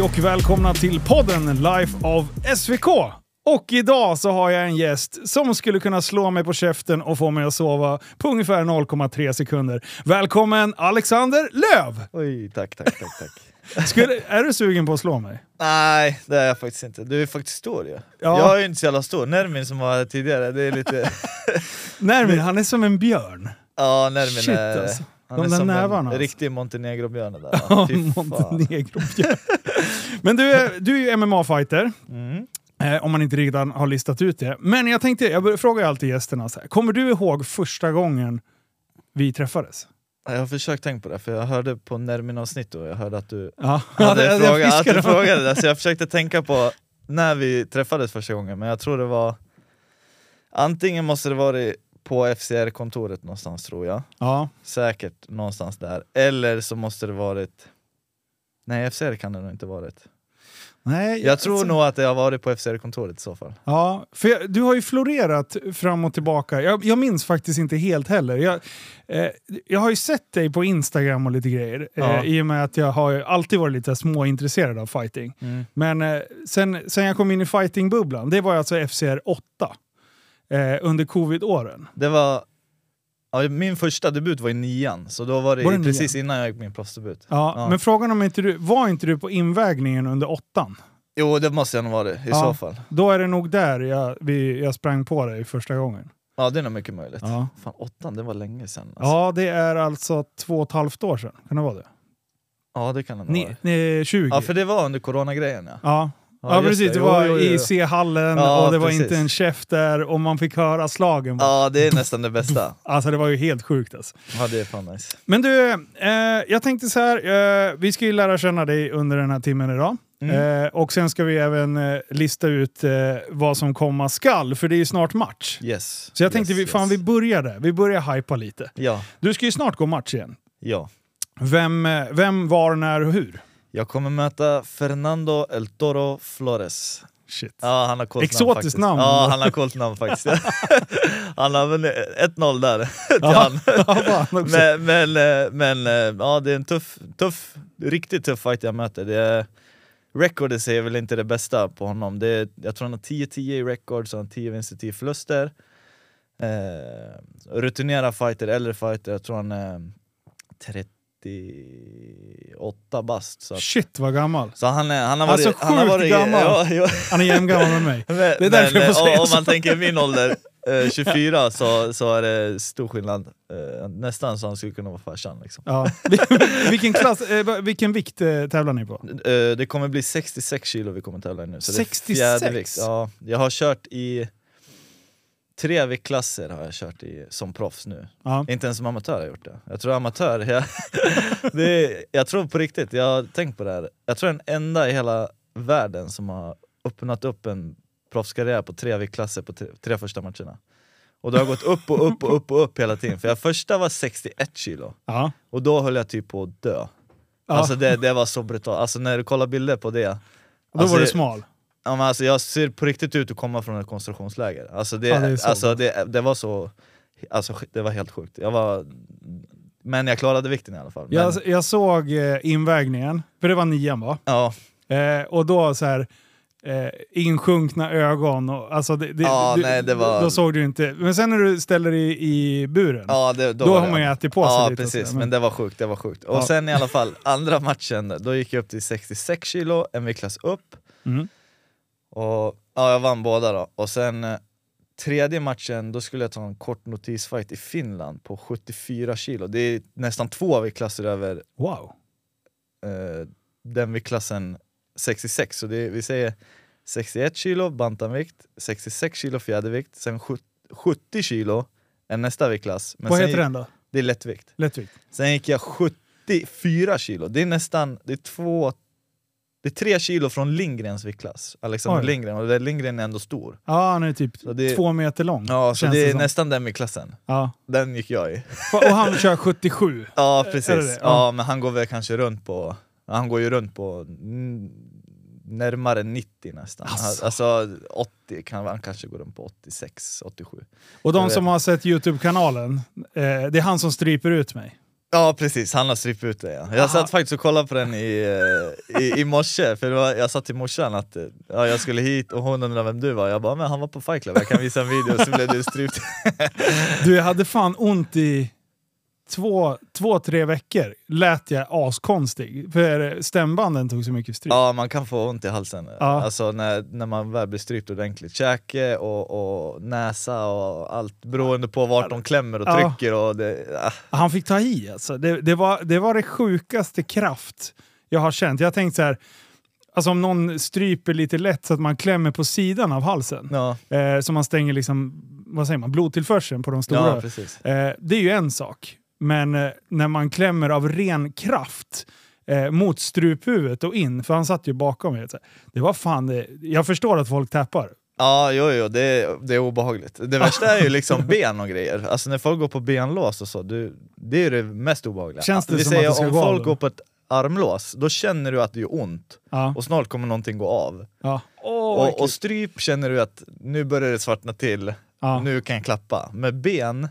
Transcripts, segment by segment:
Hej och välkomna till podden Life of SVK! Och idag så har jag en gäst som skulle kunna slå mig på käften och få mig att sova på ungefär 0,3 sekunder. Välkommen Alexander Löv! Oj, tack, tack, tack, tack. Skulle, är du sugen på att slå mig? Nej, det är jag faktiskt inte. Du är faktiskt stor ju. Ja. Jag är ju inte så jävla stor. Nermin som var här tidigare, det är lite... Nermin, han är som en björn. ja, Nermin Shit, är... alltså. Han De är där nävarna, en alltså. riktig Montenegro-björn det där. Ja, Ja. Montenegro-björn. Men du är, du är ju MMA-fighter. Mm. Eh, om man inte redan har listat ut det. Men jag tänkte, jag frågar alltid gästerna så här. Kommer du ihåg första gången vi träffades? Jag har försökt tänka på det, för jag hörde på Nermin-avsnitt och jag hörde att du Ja, hade jag frågat, att du frågade det, så jag försökte tänka på när vi träffades första gången, men jag tror det var... Antingen måste det varit på FCR-kontoret någonstans tror jag. Ja, Säkert någonstans där. Eller så måste det varit... Nej, FCR kan det nog inte varit. nej, Jag tror alltså- nog att det har varit på FCR-kontoret i så fall. Ja, för jag, du har ju florerat fram och tillbaka. Jag, jag minns faktiskt inte helt heller. Jag, eh, jag har ju sett dig på Instagram och lite grejer. Ja. Eh, I och med att jag har alltid varit lite småintresserad av fighting. Men eh, sen, sen jag kom in i fightingbubblan, det var alltså FCR 8. Eh, under covid-åren. Det var... Ja, min första debut var i nian, så då var det, Var det precis innan jag gick min proffsdebut. Ja, Ja. Men frågan om inte du, var inte du på invägningen under åttan? Jo, det måste jag nog vara det, i Ja. så fall. Då är det nog där jag, vi, jag sprang på dig första gången. Ja, det är nog mycket möjligt. Ja. Fan, åttan, det var länge sedan. Alltså. Ja, det är alltså två och ett halvt år sedan. Kan det vara det? ja, det kan det nog Ni, vara. ni, 20? Ja, för det var under coronagrejen ja. Ja, ja, just precis. Det, Jo, var jo, jo, i jo. C-hallen Ja, och det var precis. inte en chef där och man fick höra slagen. Ja, det är nästan det bästa. Alltså det var ju helt sjukt alltså. Ja, det är fan nice. Men du, eh, jag tänkte så här. Eh, vi ska ju lära känna dig under den här timmen idag. Mm. Eh, och sen ska vi även eh, lista ut eh, vad som komma skall, för det är ju snart match. Yes. Så jag tänkte, yes, vi, fan yes. vi börjar där. Vi börjar hypa lite. Ja, Du ska ju snart gå match igen. ja. Vem, eh, vem var, när och hur? Jag kommer möta Fernando El Toro Flores. Shit. Ja, han har coolt Exotiskt namn faktiskt. namn. Ja, han har coolt namn faktiskt. han har vunnit 1-0 där till. Men, men, eh, men eh, ja, det är en tuff, tuff, riktigt tuff fight jag möter. Det är, recordet är väl inte det bästa på honom. Det är, jag tror han har 10-10 i record, så han har 10 vinster, 10 förluster. Eh, rutinerad fighter, äldre fighter, jag tror han är 38 bast. Så, att, Shit vad gammal. så han, är, han har varit... Alltså, han har sjukt varit gammal. Ja, ja. Han är jämngammal med mig. Men, Det är därför men, jag får eh, säga om så. man tänker min ålder, eh, 24, så, så är det stor skillnad. Eh, nästan så han skulle kunna vara farsan. Liksom. Ja. vilken, klass, eh, vilken vikt eh, tävlar ni på? Eh, det kommer bli 66 kilo vi kommer tävla i nu. Så 66? Det är fjärdevikt. ja, jag har kört i tre viktklasser har jag kört i som proffs nu. Ja. Inte ens som amatör har jag gjort det. Jag tror amatör, jag, är, jag tror på riktigt, jag har tänkt på det här. Jag tror den enda i hela världen som har öppnat upp en proffskarriär på tre viktklasser på tre, tre första matcherna. Och det har gått upp och upp och upp och upp hela tiden. För jag första var 61 kilo, Ja. och då höll jag typ på att dö. Ja. Alltså det, det var så brutalt, alltså när du kollar bilder på det Då alltså, var du smal. Ja, men alltså, jag ser på riktigt ut att komma från ett koncentrationsläger. Alltså det, Ja, det alltså det, det var så... Alltså det var helt sjukt. Jag var... Men jag klarade vikten i alla fall. Men, Jag, jag såg eh, invägningen, för det var nian va? ja, Eh, och då så här eh, insjunkna ögon. Och, alltså det, det, Ja, du, nej, det var- Då såg du inte. Men sen när du ställer dig i buren, ja det, då, då har man ju ätit på sig Ja lite. precis, så, men det var sjukt, det var sjukt. Och Ja. sen i alla fall, andra matchen, då gick jag upp till 66 kilo, en viktklass upp. Mm. Och ja, jag vann båda då. Och sen eh, tredje matchen, då skulle jag ta en kort notisfight i Finland på 74 kilo. Det är nästan två viktklasser över Wow. eh, den viktklassen 66, så det vi säger 61 kilo bantamvikt, 66 kilo fjädervikt, sen sju- 70 kilo är nästa viktklass. Men Vad heter den då? Det är lättvikt. Lättvikt? Sen gick jag 74 kilo, det är nästan, det är två, det är tre kilo från Lindgrens viktklass, Alexander Oj. Lindgren, och Lindgren är ändå stor. Ja, han är typ det- två meter lång. Ja, så det är som. nästan den viktklassen. Ja. Den gick jag i. Och han kör 77. Ja precis, ja. Ja. men han går väl kanske runt på, han går ju runt på närmare 90 nästan. Alltså. Alltså, 80 kan han kanske gå runt på 86, 87. Och de som har sett Youtube-kanalen, eh, det är han som stryper ut mig. Ja precis, han har strypt ut det ja. Jag Aha. satt faktiskt och kollade på den i, eh, i, i morse, för var, jag sa till morsan att eh, ja, jag skulle hit och hon undrade vem du var. Jag bara, men han var på Fight Club, jag kan visa en video, så blev du strypt. Du, jag hade fan ont i två, två tre veckor. Lät jag askonstig. För stämbanden tog så mycket stryk. Ja man kan få ont i halsen, Ja. alltså när, när man väl blir strypt ordentligt. Käke och, och näsa och allt beroende på vart de klämmer och Ja. trycker. Och det, ah. Han fick ta i alltså. Det, det, var, det var det sjukaste kraft jag har känt. Jag tänkte så här, alltså om någon stryper lite lätt så att man klämmer på sidan av halsen. Ja, Eh, så man stänger liksom, vad säger man, blodtillförseln på de stora. ja. Eh, det är ju en sak. Men eh, när man klämmer av ren kraft eh, mot struphuvudet och in, för han satt ju bakom mig. Det var fan det. Jag förstår att folk tappar. Ja, jo, jo det, det är obehagligt. Det värsta är ju liksom ben och grejer. Alltså när folk går på benlås och så, du, det är det mest obehagliga. Känns det Vi som säger att det ska om gå av folk då? går på ett armlås, då känner du att det gör ont Ja. och snart kommer någonting gå av. Ja. och, och stryp känner du att nu börjar det svartna till, Ja. nu kan jag klappa. Med ben,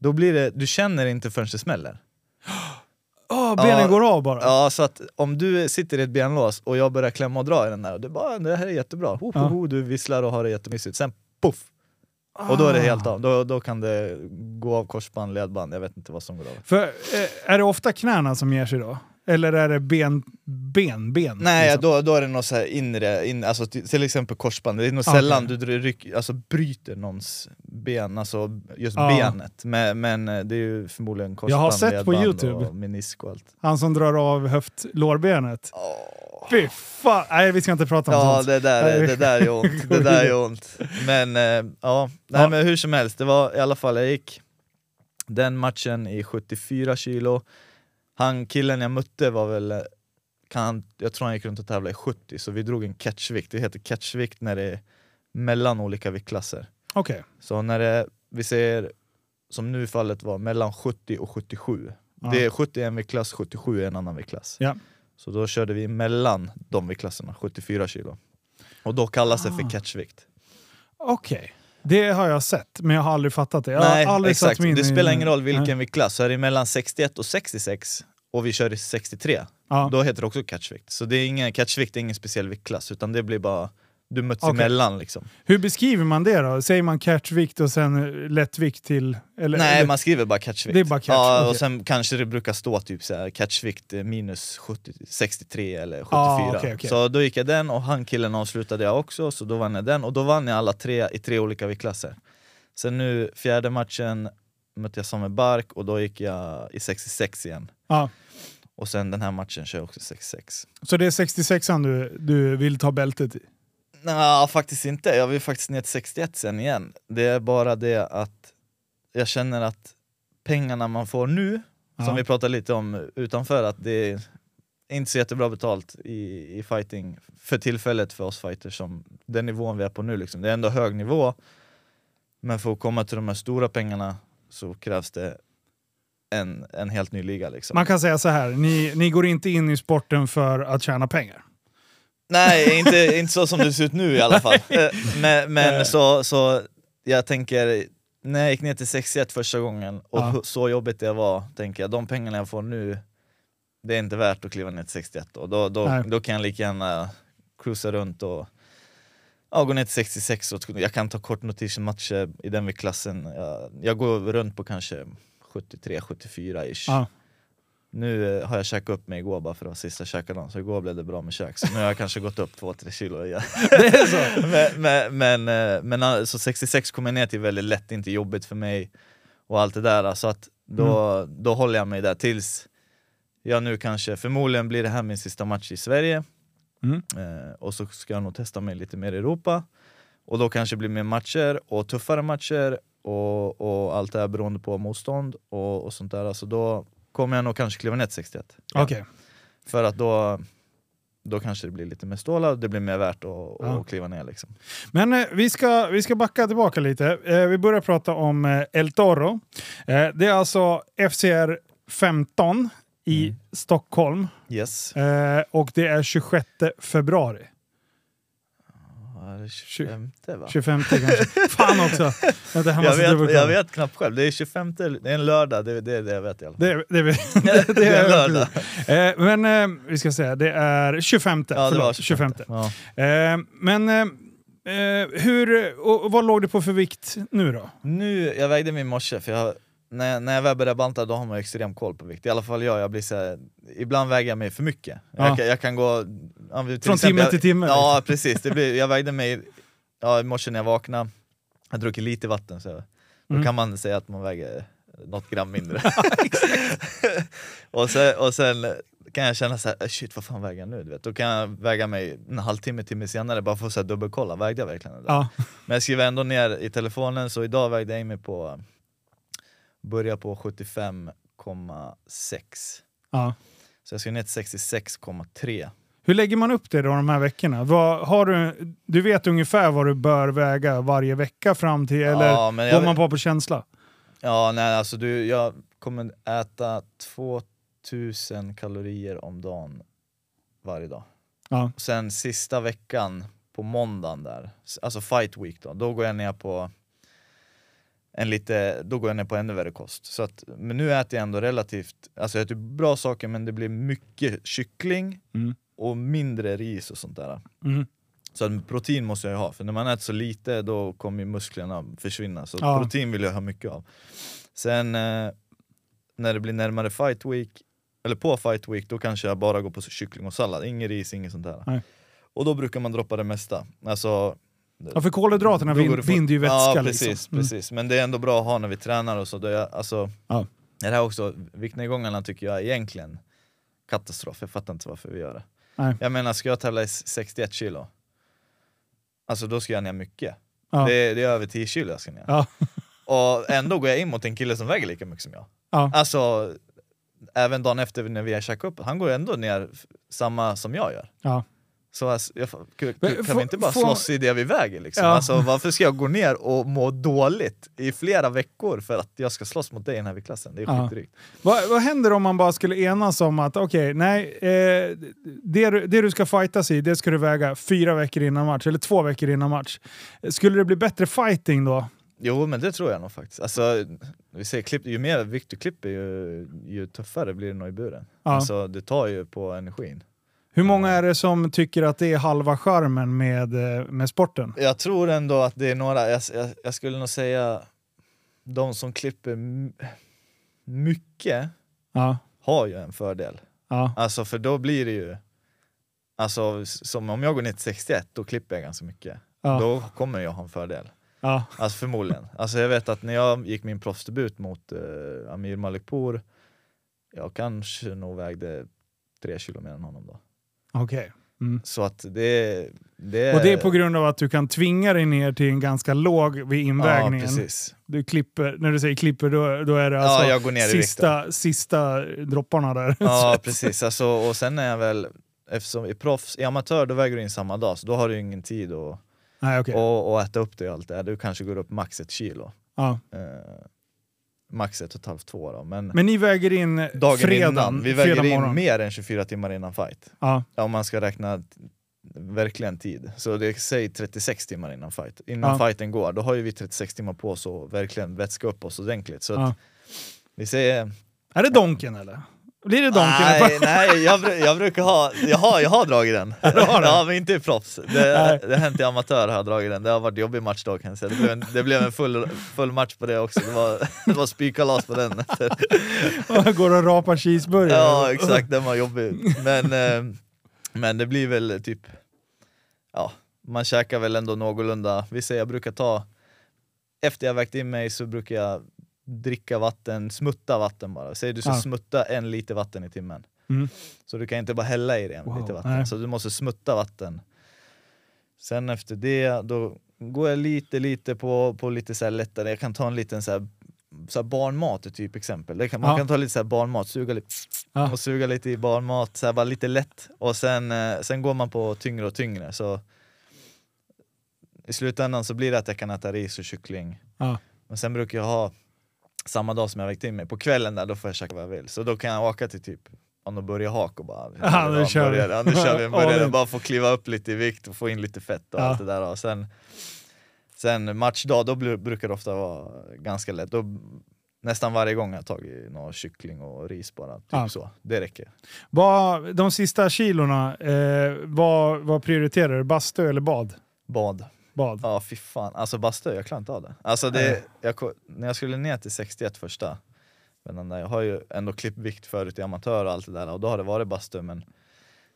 då blir det, du känner inte förrän det smäller. Åh, benen Ja. går av bara. Ja, så att om du sitter i ett benlås och jag börjar klämma och dra i den där, och du bara det här är jättebra, ho, ho, ho, du visslar och har det jättemysigt, sen poff! Och då är det helt Ah. av, då, då kan det gå av korsband, ledband, jag vet inte vad som går av. För, eh, är det ofta knäna som ger sig då? Eller är det ben, ben, ben? Nej, liksom? då, då är det något så inre, in, alltså till, exempel korsband, det är nog Ah, sällan du ryck, alltså bryter någons ben, alltså just Ja. benet, men, men eh, det är ju förmodligen korsband, Jag har sett på YouTube. och menisk och allt. Han som drar av höftlårbenet. Åh. Fy fan! Nej, vi ska inte prata om Ja sånt. det där, det där är ont, det där är ont. Men eh, ja, nej Ja. men hur som helst, det var i alla fall, jag gick den matchen i 74 kilo. Han killen jag mötte var väl, kan han, jag tror han gick runt och tävlade i 70, så vi drog en catchvikt. Det heter catchvikt när det är mellan olika viktklasser. Okej. Så när det, vi säger, som nu fallet var, mellan 70 och 77. Ja. Det är 70 är en viktklass, 77 är en annan viktklass. Ja. Så då körde vi mellan de viktklasserna, 74 kilo. Och då kallas det Ah. för catchvikt. Okej. Det har jag sett, men jag har aldrig fattat det. Jag Nej, har aldrig exakt. satt mig in Det spelar ingen roll Nej. vilken viktklass, så är det mellan 61 och 66 och vi kör i 63, Ja. då heter det också catchvikt. Så det är ingen, catchvikt är ingen speciell viktklass, utan det blir bara, du möts Okej. emellan liksom. Hur beskriver man det då? Säger man catchvikt och sen eh, lättvikt till... Eller, Nej, eller, man skriver bara catchvikt. Det är bara catch, ja, okej. och sen kanske det brukar stå typ så här, catchvikt eh, minus 70, 63 eller 74. Ah, okej. Så då gick jag den och han killen avslutade jag också, så då vann jag den och då vann jag alla tre i tre olika viktklasser. Sen nu fjärde matchen mötte jag Samuel Bark och då gick jag i 66 igen. ja. Och sen den här matchen kör jag också 66. Så det är 66an du, du vill ta bältet i? Nej, faktiskt inte. Jag vill faktiskt ner till 61 sen igen. Det är bara det att jag känner att pengarna man får nu, Ja. som vi pratade lite om utanför, att det är inte så jättebra betalt i, i fighting för tillfället för oss fighters som den nivån vi är på nu. Liksom. Det är ändå hög nivå, men för att komma till de här stora pengarna så krävs det en, en helt ny liga. Liksom. Man kan säga så här, ni, ni går inte in i sporten för att tjäna pengar. Nej, inte, inte så som det ser ut nu i alla fall. Eh, Men, men så, så jag tänker, när jag gick ner till 61 första gången och Ja. så jobbigt det var, tänker jag, de pengarna jag får nu, det är inte värt att kliva ner till 61 och då, då, Nej. då kan jag lika gärna cruisa runt och ja, gå ner till 66 och jag kan ta kort notition-matcher i den viktklassen. Jag, jag går runt på kanske 73-74 ish. Ja. Nu eh, har jag käkat upp mig igår bara för att vara sista käkadagen, så igår blev det bra med käk. Så nu har jag kanske gått upp 2-3 kilo igen. Det är så? men, men, men, eh, men alltså 66 kommer jag ner till väldigt lätt, inte jobbigt för mig och allt det där. Så att då, då håller jag mig där tills jag nu kanske, förmodligen blir det här min sista match i Sverige. Mm. Eh, och så ska jag nog testa mig lite mer i Europa. Och då kanske det blir mer matcher och tuffare matcher och, och allt det här beroende på motstånd och, och sånt där. Så då kommer jag nog kanske kliva ner till 61. Ja. För att då, då kanske det blir lite mer stålar, det blir mer värt att, Ja. att kliva ner liksom. Men eh, vi, ska, vi ska backa tillbaka lite. Eh, vi börjar prata om eh, El Toro. Eh, det är alltså FCR 15 i Mm. Stockholm Yes. eh, och det är 26 februari. Ja, det 25 va? 25 kanske. Fan också! Vänta, Jag vet, jag vet knappt själv, det är 25, det är en lördag, det är det, är det jag vet i alla fall. Det, det, det, det, Det är är lördag. Eh, men eh, vi ska säga, det är 25. Ja, det förlåt, var 25. 25. Ja. Eh, men eh, eh, hur, och, och vad låg du på för vikt nu då? Nu, jag vägde mig i morse, för jag, när, när jag väl börjar banta då har man extrem koll på vikt. I alla fall jag, jag blir så här, ibland väger jag mig för mycket. Ja. Jag, kan, jag kan gå... ja, Från exempel, timme jag- till timme, liksom. Ja precis, det blir, jag vägde mig ja, i morse när jag vaknade, jag druckit lite vatten så då Mm. kan man säga att man väger något gram mindre. och, sen, och sen kan jag känna så här, "Äh, shit vad fan väger jag nu? Du vet? Då kan jag väga mig en halvtimme, timme senare bara för att så här dubbelkolla, vägde jag verkligen det? Ja. Men jag skriver ändå ner i telefonen, så idag vägde jag mig på, börja på 75,6. Ja. Så jag ska ner till 66,3. Hur lägger man upp det då de här veckorna? Vad, har du, du vet ungefär vad du bör väga varje vecka fram till, eller Ja, jag går vet- man bara på känsla? Ja, nej alltså du, jag kommer äta 2000 kalorier om dagen varje dag. Ja. Sen sista veckan på måndagen där, alltså fight week då, då går jag ner på en lite, då går jag ner på ännu värre kost. Så att, men nu äter jag ändå relativt, alltså jag äter bra saker men det blir mycket kyckling Mm. och mindre ris och sånt där. Mm. Så att protein måste jag ju ha, för när man äter så lite då kommer musklerna försvinna. Så Ja. protein vill jag ha mycket av. Sen eh, när det blir närmare fight week, eller på fight week, då kanske jag bara går på kyckling och sallad. Ingen ris, inget sånt där. Nej. Och då brukar man droppa det mesta. Alltså, Ja, för kolhydraterna binder ju vätska. Ja precis, liksom. Mm. precis. Men det är ändå bra att ha när vi tränar och så. Det är, alltså, Ja. det här också, viktnedgångarna tycker jag är egentligen katastrof. Jag fattar inte varför vi gör det. Nej. Jag menar, ska jag tävla i 61 kilo, alltså då ska jag ner mycket. Ja. Det, det är över 10 kilo jag ska ner. Ja. Och ändå går jag in mot en kille som väger lika mycket som jag. Ja. Alltså, även dagen efter när vi har käkat upp, han går ändå ner samma som jag gör. Ja. Så alltså, jag, kan, Men kan vi inte bara slåss i det vi väger liksom? Ja. Alltså, varför ska jag gå ner och må dåligt i flera veckor för att jag ska slåss mot dig i den här viktklassen? Det är Ja. skitdrygt. Vad, vad händer om man bara skulle enas om att okej, nej, eh, det, du- det du ska fightas i, det ska du väga fyra veckor innan match, eller två veckor innan match. Skulle det bli bättre fighting då? Jo men det tror jag nog faktiskt. Alltså, vi säger, klipp, ju mer vikt du klipper ju, ju tuffare blir det nog i buren. Ja. Alltså, det tar ju på energin. Hur många är det som tycker att det är halva charmen med, eh, med sporten? Jag tror ändå att det är några, jag, jag, jag skulle nog säga de som klipper mycket Ja, har ju en fördel. ja, Alltså för då blir det ju, alltså som om jag går ner till 61, då klipper jag ganska mycket. Ja. Då kommer jag ha en fördel. ja. Alltså förmodligen. Alltså jag vet att när jag gick min proffsdebut mot eh, Amir Malikpour, jag kanske nog vägde tre kilo mer än honom då. Okej. Mm. Så att det, det Och det är på grund av att du kan tvinga dig ner till en ganska låg vid Ja, invägningen. precis. du klipper, när du säger klipper, då, då är det alltså jag går ner i sista, sista dropparna där. Ja precis, alltså, och sen är jag väl, eftersom i proffs, i amatör då väger du in samma dag, så då har du ingen tid att Nej, okej. och, och äta upp det och allt det. Du kanske går upp max ett kilo. Ja. Max ett och ett halvt, två då. Men, Men ni väger in dagen fredagen, innan, vi väger in morgon. mer än 24 timmar innan fight. Ja, Ja, Om man ska räkna verkligen tid. Så det säg 36 timmar innan fight. Innan Ja. fighten går, då har ju vi 36 timmar på oss att verkligen vätska upp oss ordentligt. Så att, vi säger... Är det Donken eller? Blir det Donken? Nej, nej jag, jag brukar ha, jag har, jag har dragit den. ja, men inte i proffs. Det, det har hänt i amatör har jag dragit den. Det har varit jobbig match då kan jag säga. Det blev en, det blev en full, full match på det också. Det var, det var spykalas på den. Går och rapar cheeseburgare? Ja exakt, den var jobbig. Men, eh, men det blir väl typ, ja, man käkar väl ändå någorlunda. Vi säger jag brukar ta, efter jag vägt in mig så brukar jag dricka vatten, smutta vatten bara. Säg du ska Ja. smutta en liter vatten i timmen. Mm. Så du kan inte bara hälla i det en Wow, liter vatten, nej. så du måste smutta vatten. Sen efter det, då går jag lite lite på, på lite så lättare, jag kan ta en liten så här, så här barnmat är typ exempel. Det kan, man Ja. kan ta lite så här barnmat, suga lite, Ja. och suga lite i barnmat, så här bara lite lätt. Och sen, eh, sen går man på tyngre och tyngre. Så I slutändan så blir det att jag kan äta ris och kyckling. Ja. Men sen brukar jag ha, samma dag som jag vägt in mig, på kvällen där då får jag käka vad jag vill. Så då kan jag åka till typ börjar hak och bara... Ja, nu kör vi. ja, nu kör vi. All Börjar in. bara få kliva upp lite i vikt och få in lite fett och Ja. allt det där. Och sen, sen matchdag, då brukar det ofta vara ganska lätt. Då, nästan varje gång har jag tagit någon kyckling och ris bara. Typ Ja. så. Det räcker. Vad, de sista kilorna, eh, vad, vad prioriterar du? Bastu eller bad? Bad. Bad. Ja fy fan, alltså bastu, jag klarar inte av det. Alltså det jag, när jag skulle ner till 61 första, men jag har ju ändå klippt vikt förut i amatör och allt det där och då har det varit bastu men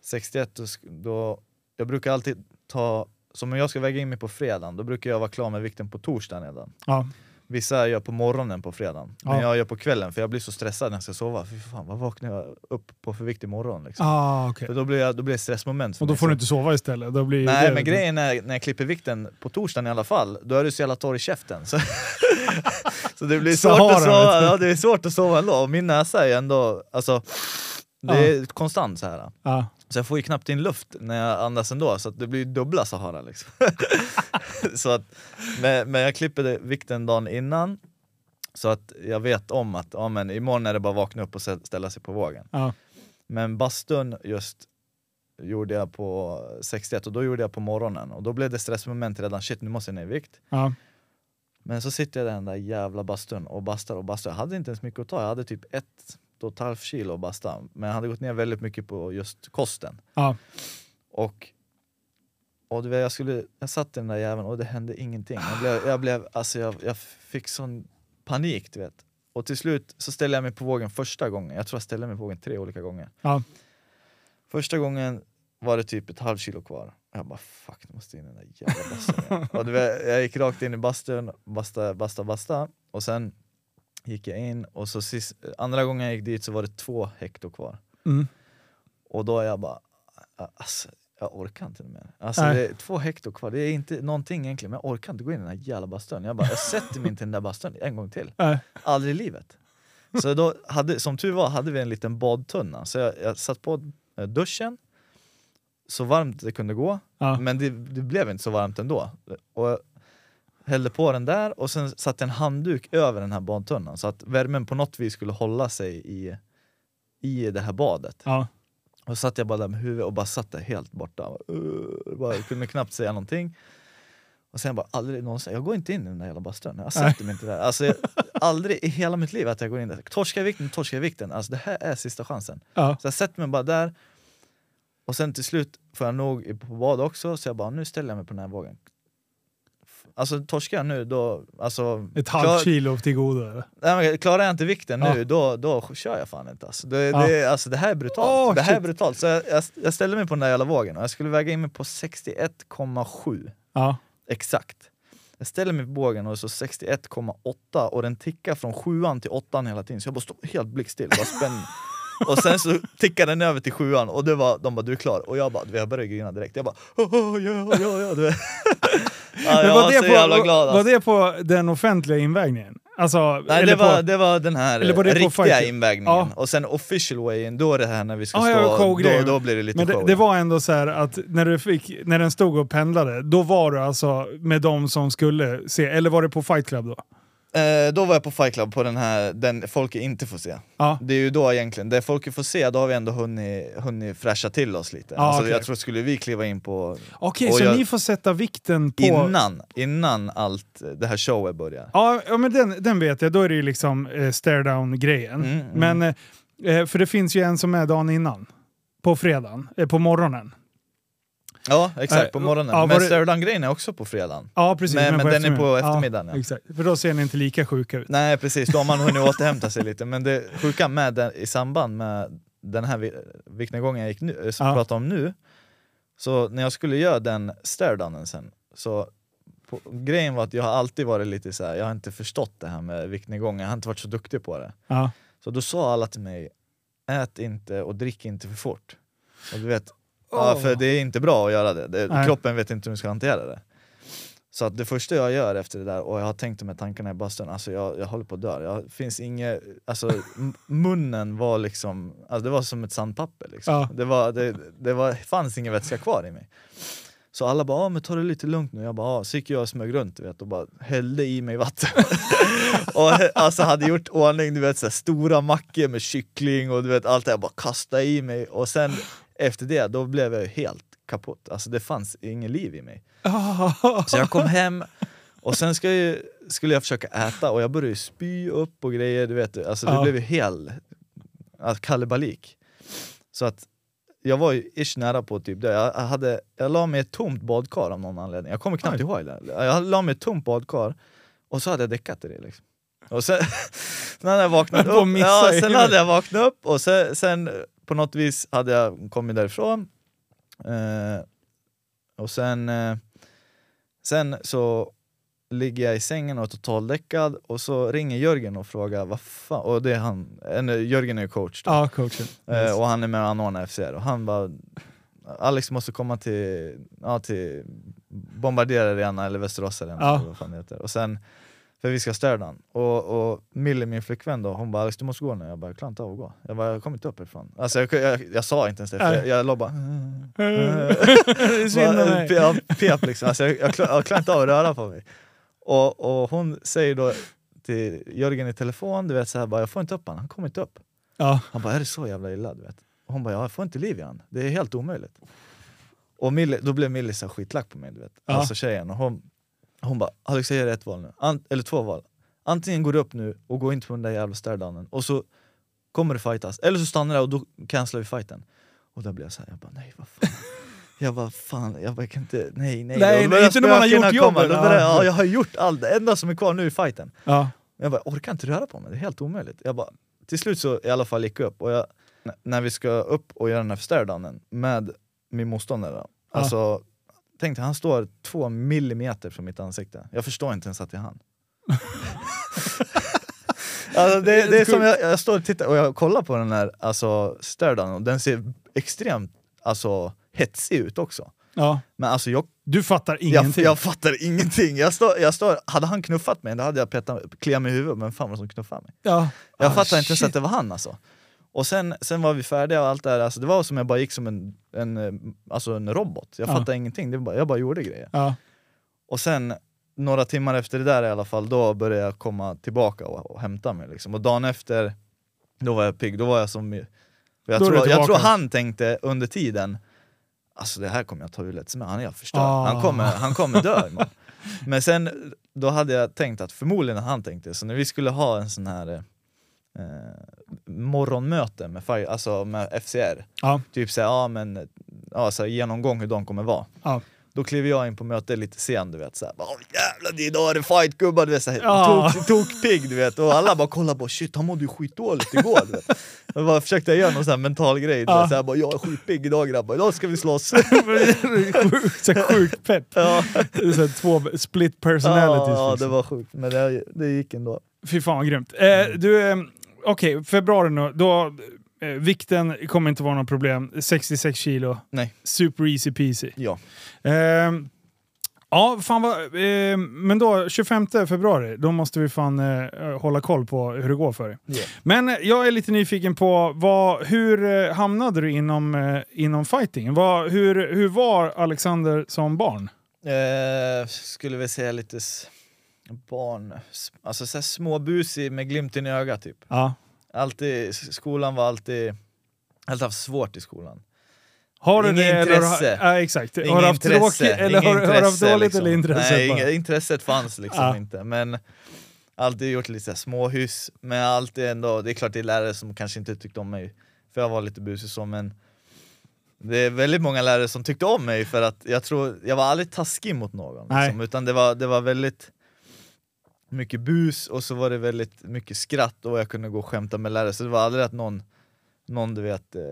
61 då, sk- då jag brukar alltid ta, som om jag ska väga in mig på fredagen, då brukar jag vara klar med vikten på torsdagen redan. Ja. Vissa gör på morgonen på fredagen, Ja. men jag gör på kvällen för jag blir så stressad när jag ska sova. Fy fan, vad vaknar jag upp på för vikt imorgon? Liksom. Ah, okej. För då blir, jag, då blir det stressmoment Och då mig. får du inte sova istället? Då blir Nej det, men grejen är, när jag klipper vikten på torsdagen i alla fall, då är du så jävla torr i käften. Så, så det blir svårt Sahara, att sova, ja, det är svårt att sova ändå. Och min näsa är ändå, alltså, det är konstant så här. Ja. Så jag får ju knappt in luft när jag andas ändå, så att det blir dubbla Sahara liksom. så att, men, men jag klipper vikten dagen innan, så att jag vet om att ja, men imorgon är det bara att vakna upp och stä- ställa sig på vågen. Ja. Men bastun just gjorde jag på 61 och då gjorde jag på morgonen och då blev det stressmoment redan, shit nu måste jag ner i vikt. Ja. Men så sitter jag i den där jävla bastun och bastar och bastar. Jag hade inte ens mycket att ta, jag hade typ ett och ett kilo basta. Men jag hade gått ner väldigt mycket på just kosten. Ja. Och, och du vet, jag, skulle, jag satt i den där jäveln och det hände ingenting. Jag, blev, jag, blev, alltså jag, jag fick sån panik du vet. Och till slut så ställde jag mig på vågen första gången. Jag tror jag ställde mig på vågen tre olika gånger. Ja. Första gången var det typ ett halvt kilo kvar. Jag bara fuck, nu måste in i den där jävla bastun och vet, Jag gick rakt in i bastun, basta, basta, basta. Och sen gick jag in och så sist, andra gången jag gick dit så var det två hekto kvar. Mm. Och då är jag bara, alltså, jag orkar inte mer. Alltså, Nej. det är två hekto kvar, det är inte någonting egentligen, men jag orkar inte gå in i den här jävla bastun. Jag bara, jag sätter mig inte i den där bastun en gång till. Nej. Aldrig i livet. Så då hade, som tur var hade vi en liten badtunna, så jag, jag satt på eh, duschen, så varmt det kunde gå, Ja. men det, det blev inte så varmt ändå. Och hällde på den där och sen satte en handduk över den här badtunnan så att värmen på något vis skulle hålla sig i, i det här badet. Ja. Och satt jag bara där med huvudet och bara satt där helt borta. Uh, bara, jag kunde knappt säga någonting. Och sen bara aldrig någonsin, jag går inte in i den där jävla bastun. Jag sätter mig inte där. Alltså, jag, aldrig i hela mitt liv att jag går in där. Torskar jag vikten, torskar jag vikten. Alltså det här är sista chansen. Ja. Så jag sätter mig bara där. Och sen till slut får jag nog i- på bad också, så jag bara nu ställer jag mig på den här vågen. Alltså torskar jag nu då, alltså... Ett halvt kilo till godo eller? Nej, klarar jag inte vikten nu, Ja. då, då kör jag fan inte alltså. Det, Ja. det, alltså det här är brutalt. Åh, det här är brutalt. Så jag, jag, jag ställde mig på den där jävla vågen och jag skulle väga in mig på 61,7 Ja. exakt. Jag ställer mig på vågen och står 61,8 och den tickar från sjuan till åttan hela tiden så jag bara står helt blickstill, bara spänner Och sen så tickar den över till sjuan och det var, de bara du är klar och jag bara, jag började grina direkt. Jag bara oh, oh, ja, ja, ja, du vet. ja, jag var, så på, jävla glad var alltså. det på den offentliga invägningen? Alltså, Nej det var, på, det var den här var riktiga invägningen, Ja. och sen official way in, då är det här när vi ska Ja, ja, stå, då, då blir det lite men det, det var ändå så här att när, du fick, när den stod och pendlade, då var du alltså med de som skulle se, eller var det på Fight Club då? Eh, då var jag på Fight Club på den här, den folk inte får se. Ja. Det är ju då egentligen, det folk får se, då har vi ändå hunnit, hunnit fräscha till oss lite. Ja, alltså, okej. Jag tror skulle vi kliva in på Okej, Och så jag- ni får sätta vikten på... innan, innan allt det här showet börjar. Ja, ja men den, den vet jag. Då är det ju liksom eh, stare down-grejen. Mm, mm. Men, eh, eh, för det finns ju en som är dagen innan. På fredagen, eh, på morgonen. Ja exakt, Eh, på morgonen. ja, men det- Stördan-grejen är också på fredagen. Ja, precis. Men- men den är på eftermiddagen. eftermiddagen, ja. Exakt, för då ser ni inte lika sjuka ut. Nej precis, då har man hunnit återhämta sig lite. Men det sjuka med den, i samband med den här vi- viktnedgången jag gick nu, eh, som Ja. jag pratar om nu, så när jag skulle göra den stairdunnen sen, så på, grejen var att jag har alltid varit lite så här, jag har inte förstått det här med viktnedgång, jag har inte varit så duktig på det. Ja. Så då sa alla till mig, ät inte och drick inte för fort. Och du vet, ja, för det är inte bra att göra det, det kroppen vet inte hur den ska hantera det. Så att det första jag gör efter det där, och jag har tänkt de här tankarna i bastun, alltså jag, jag håller på att dö. Jag finns inget, alltså munnen var liksom, alltså det var som ett sandpapper liksom. Ja. Det, var, det, det var, fanns ingen vätska kvar i mig. Så alla bara, ah, men ta det lite lugnt nu. Jag bara, ah. så gick jag och smög runt vet, och bara hällde i mig vatten. och alltså hade gjort ordning, du vet, så här, stora mackor med kyckling och du vet allt det Jag bara kastade i mig. Och sen efter det, då blev jag helt kaputt. Alltså det fanns ingen liv i mig. Så jag kom hem och sen ska jag, skulle jag försöka äta och jag började spy upp och grejer, du vet. Alltså det Ja. blev ju hel alltså, kalabalik. Så att jag var ju ish nära på typ det. Jag, hade, jag la mig i ett tomt badkar av någon anledning. Jag kommer knappt Oj. ihåg det. Jag la mig i ett tomt badkar och så hade jag däckat i det. Liksom. Och sen, sen hade jag vaknat upp, ja, sen hade jag vaknat upp och sen, sen på något vis hade jag kommit därifrån. Eh, och sen, eh, sen så ligger jag i sängen och är totaldäckad och så ringer Jörgen och frågar vad fan, och det är han, en, Jörgen är coach då. Ja, coachen. Eh, och han är med och anordnar FCR och han bara Alex måste komma till, ja, till Bombardier Arena eller Västerås Arena Ja. eller vad fan det heter. Och sen, för vi ska städa den. Och, och Millie, min flickvän då, hon bara Alex du måste gå nu. Jag bara jag klarar inte av att gå. Jag bara jag kommer inte upp ifrån. Alltså jag, jag, jag sa inte ens det, för jag, jag låg bara om bara, pep liksom, alltså jag, jag, jag klarar inte av att röra på mig. Och, och hon säger då till Jörgen i telefon, du vet så här, bara, jag får inte upp honom, han kommer inte upp. Ja. Han bara, är det så jävla illa? Du vet? Och hon bara, ja, jag får inte liv i han. Det är helt omöjligt. Och Millie, då blev Millie så skitlack på mig, du vet. Ja. Alltså tjejen. Och hon, hon bara, Alex jag ger ett val nu. Ant, eller två val. Antingen går du upp nu och går inte på den där jävla staredownen och så kommer det fightas. Eller så stannar det och då cancelar vi fighten. Och då blev jag såhär, jag bara nej vad fan. Jag bara fan, jag bara, kan inte, nej nej. Nej, börjar inte när man har gjort jobbet. Ja. ja, jag har gjort allt, det enda som är kvar nu är fighten. Ja. Jag bara, orkar inte röra på mig, det är helt omöjligt. Jag bara, till slut så i alla fall gick jag upp, och jag, när vi ska upp och göra den här staredownen med min motståndare. Ja. alltså tänk dig, han står två millimeter från mitt ansikte. Jag förstår inte ens att det är han. alltså, det, det är som jag, jag står och tittar och jag kollar på den här alltså, staredownen och den ser extremt alltså, hetsig ut också. ja. Men alltså jag Du fattar jag, ingenting. jag fattar ingenting. Jag står, jag står, hade han knuffat mig, då hade jag petat, kliat mig i huvudet, men fan var det som knuffade mig? ja. Jag Ah, fattar inte ens shit. att det var han alltså. Och sen, sen var vi färdiga och allt det där, alltså, det var som jag bara gick som en, en, eh, alltså en robot. Jag Ja. fattade ingenting, det bara, jag bara gjorde grejer. Ja. Och sen, några timmar efter det där i alla fall, då började jag komma tillbaka och, och hämta mig. Liksom. Och dagen efter, då var jag pigg, då var jag som... Jag tror, jag tror han tänkte under tiden, alltså det här kommer jag ta hur lätt som han är förstörd. Ah. Han, kommer, han kommer dö imorgon. Men sen, då hade jag tänkt att förmodligen han tänkte, så när vi skulle ha en sån här eh, morgonmöte med, Fire- alltså med FCR, Ja. typ såhär, ja men, ja, så här, genomgång hur de kommer vara. Ja. Då kliver jag in på mötet lite sen, du vet såhär, Åh, jävlar idag är det fight gubbar, du vet såhär, Ja. tok, tokpigg du vet, och alla bara kollar på shit han mådde ju skitdåligt igår du vet. Jag bara försökte jag göra någon sån här mental grej, du Ja. vet, såhär, bara, jag är skitpigg idag grabbar, idag ska vi slåss. Sjukt- så Sjukt pepp. ja, Det är så Två split personalities. ja, ja, det liksom. var sjukt, men det, det gick ändå. Fy fan vad grymt. Eh, du, eh, okej, februari nu. Då, eh, vikten kommer inte vara något problem. 66 kilo. Nej. Super easy peasy. Ja. Ehm, ja, fan vad, eh, men då 25 februari, då måste vi fan eh, hålla koll på hur det går för dig. Ja. Men eh, jag är lite nyfiken på vad, hur eh, hamnade du inom, eh, inom fighting? Vad, hur, hur var Alexander som barn? Eh, skulle vi säga lite barn, alltså så här småbusig med glimten i ögat typ. Ja. Alltid, skolan var alltid, alltid haft svårt i skolan. Har du Inget det? Eller, intresse. har- ja, exakt. Inget har du haft intresse, tråkigt eller har, du- har du haft intresse, dåligt liksom. eller intresse? Nej, inga, intresset fanns liksom Ja. inte. Men alltid gjort lite småhyss, men alltid ändå, det är klart det är lärare som kanske inte tyckte om mig, för jag var lite busig så, men det är väldigt många lärare som tyckte om mig för att jag tror, jag var aldrig taskig mot någon, liksom, utan det var, det var väldigt mycket bus och så var det väldigt mycket skratt och jag kunde gå och skämta med lärare, så det var aldrig att någon, någon du vet, eh,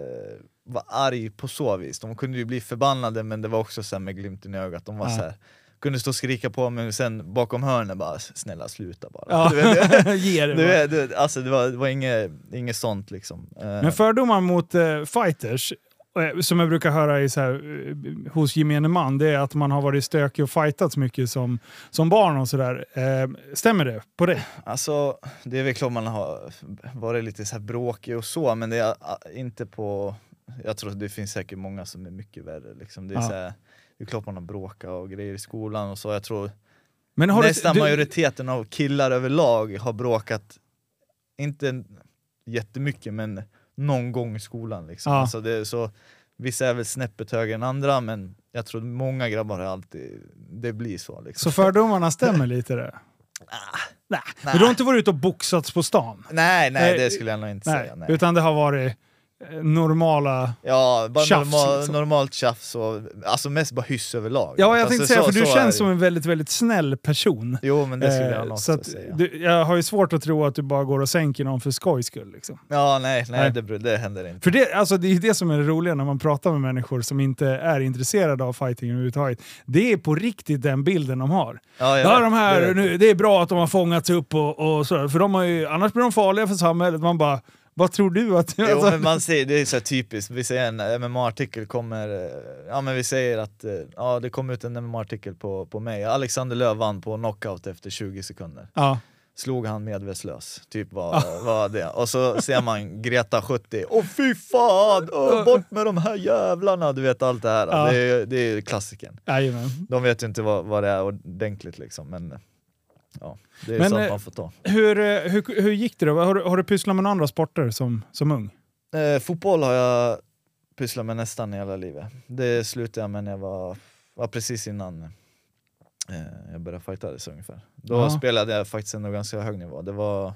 var arg på så vis. De kunde ju bli förbannade men det var också så med glimten i ögat, de var Ja. så här kunde stå och skrika på mig men sen bakom hörnen bara snälla sluta bara. Ja. Du vet, Ge det du vet, du vet, alltså det var, det var inget, inget sånt liksom. Eh, Men fördomar mot eh, fighters, som jag brukar höra i så här, eh, hos gemene man, det är att man har varit stökig och fightats mycket som, som barn och sådär. Eh, stämmer det på det? Alltså, det är väl klart man har varit lite så här bråkig och så, men det är ah, inte på jag tror det finns säkert många som är mycket värre. Liksom. Det, är Ja. så här, det är klart man har bråkat och grejer i skolan och så. Jag tror Men har nästan du, du, majoriteten av killar överlag har bråkat, inte jättemycket men någon gång i skolan. Liksom. Ja. Alltså det är så, vissa är väl snäppet högre än andra men jag tror många grabbar har alltid, det blir så. Liksom. Så fördomarna stämmer lite där? Nej. Men du har inte varit ute och boxats på stan? Nej, nej det skulle jag nog inte Nej. säga. Nej. Utan det har varit normala... Ja, bara Tjafs, normal, liksom. normalt tjafs och alltså mest bara hyss överlag. Ja, jag alltså, tänkte säga, så- för du är känns det. som en väldigt, väldigt snäll person. Jo men det skulle jag Eh, nog så att säga. du, jag har ju svårt att tro att du bara går och sänker någon för skojs skull. Liksom. Ja nej, nej, Nej. Det, det händer inte. För det, alltså, det är det som är det roliga när man pratar med människor som inte är intresserade av fighting överhuvudtaget. Det är på riktigt den bilden de har. Ja, Ja, de det här, vet jag. nu, det är bra att de har fångats upp och, och sådär, för de har ju, annars blir de farliga för samhället. Man bara, vad tror du att... Jo alltså- men man säger, det är så typiskt, vi säger en MMA-artikel kommer, eh, ja men vi säger att eh, ja, det kom ut en MMA-artikel på, på mig, Alexander Löv vann på knockout efter 20 sekunder. ja. Slog han medvetslös, typ var, var det. Och så ser man Greta 70, åh fy fan, åh, bort med de här jävlarna, du vet allt det här. Ja. Det är, det är klassikern. Jajamän. De vet ju inte vad, vad det är ordentligt liksom, men ja, det är Men, sånt man får ta. Hur, eh, hur, hur gick det då? Har, du- har du pysslat med några andra sporter som, som ung? Eh, fotboll har jag pysslat med nästan hela livet. Det slutade jag med när jag var, var precis innan eh, jag började fightades ungefär. Då Ja. spelade jag faktiskt ändå ganska hög nivå. Det var,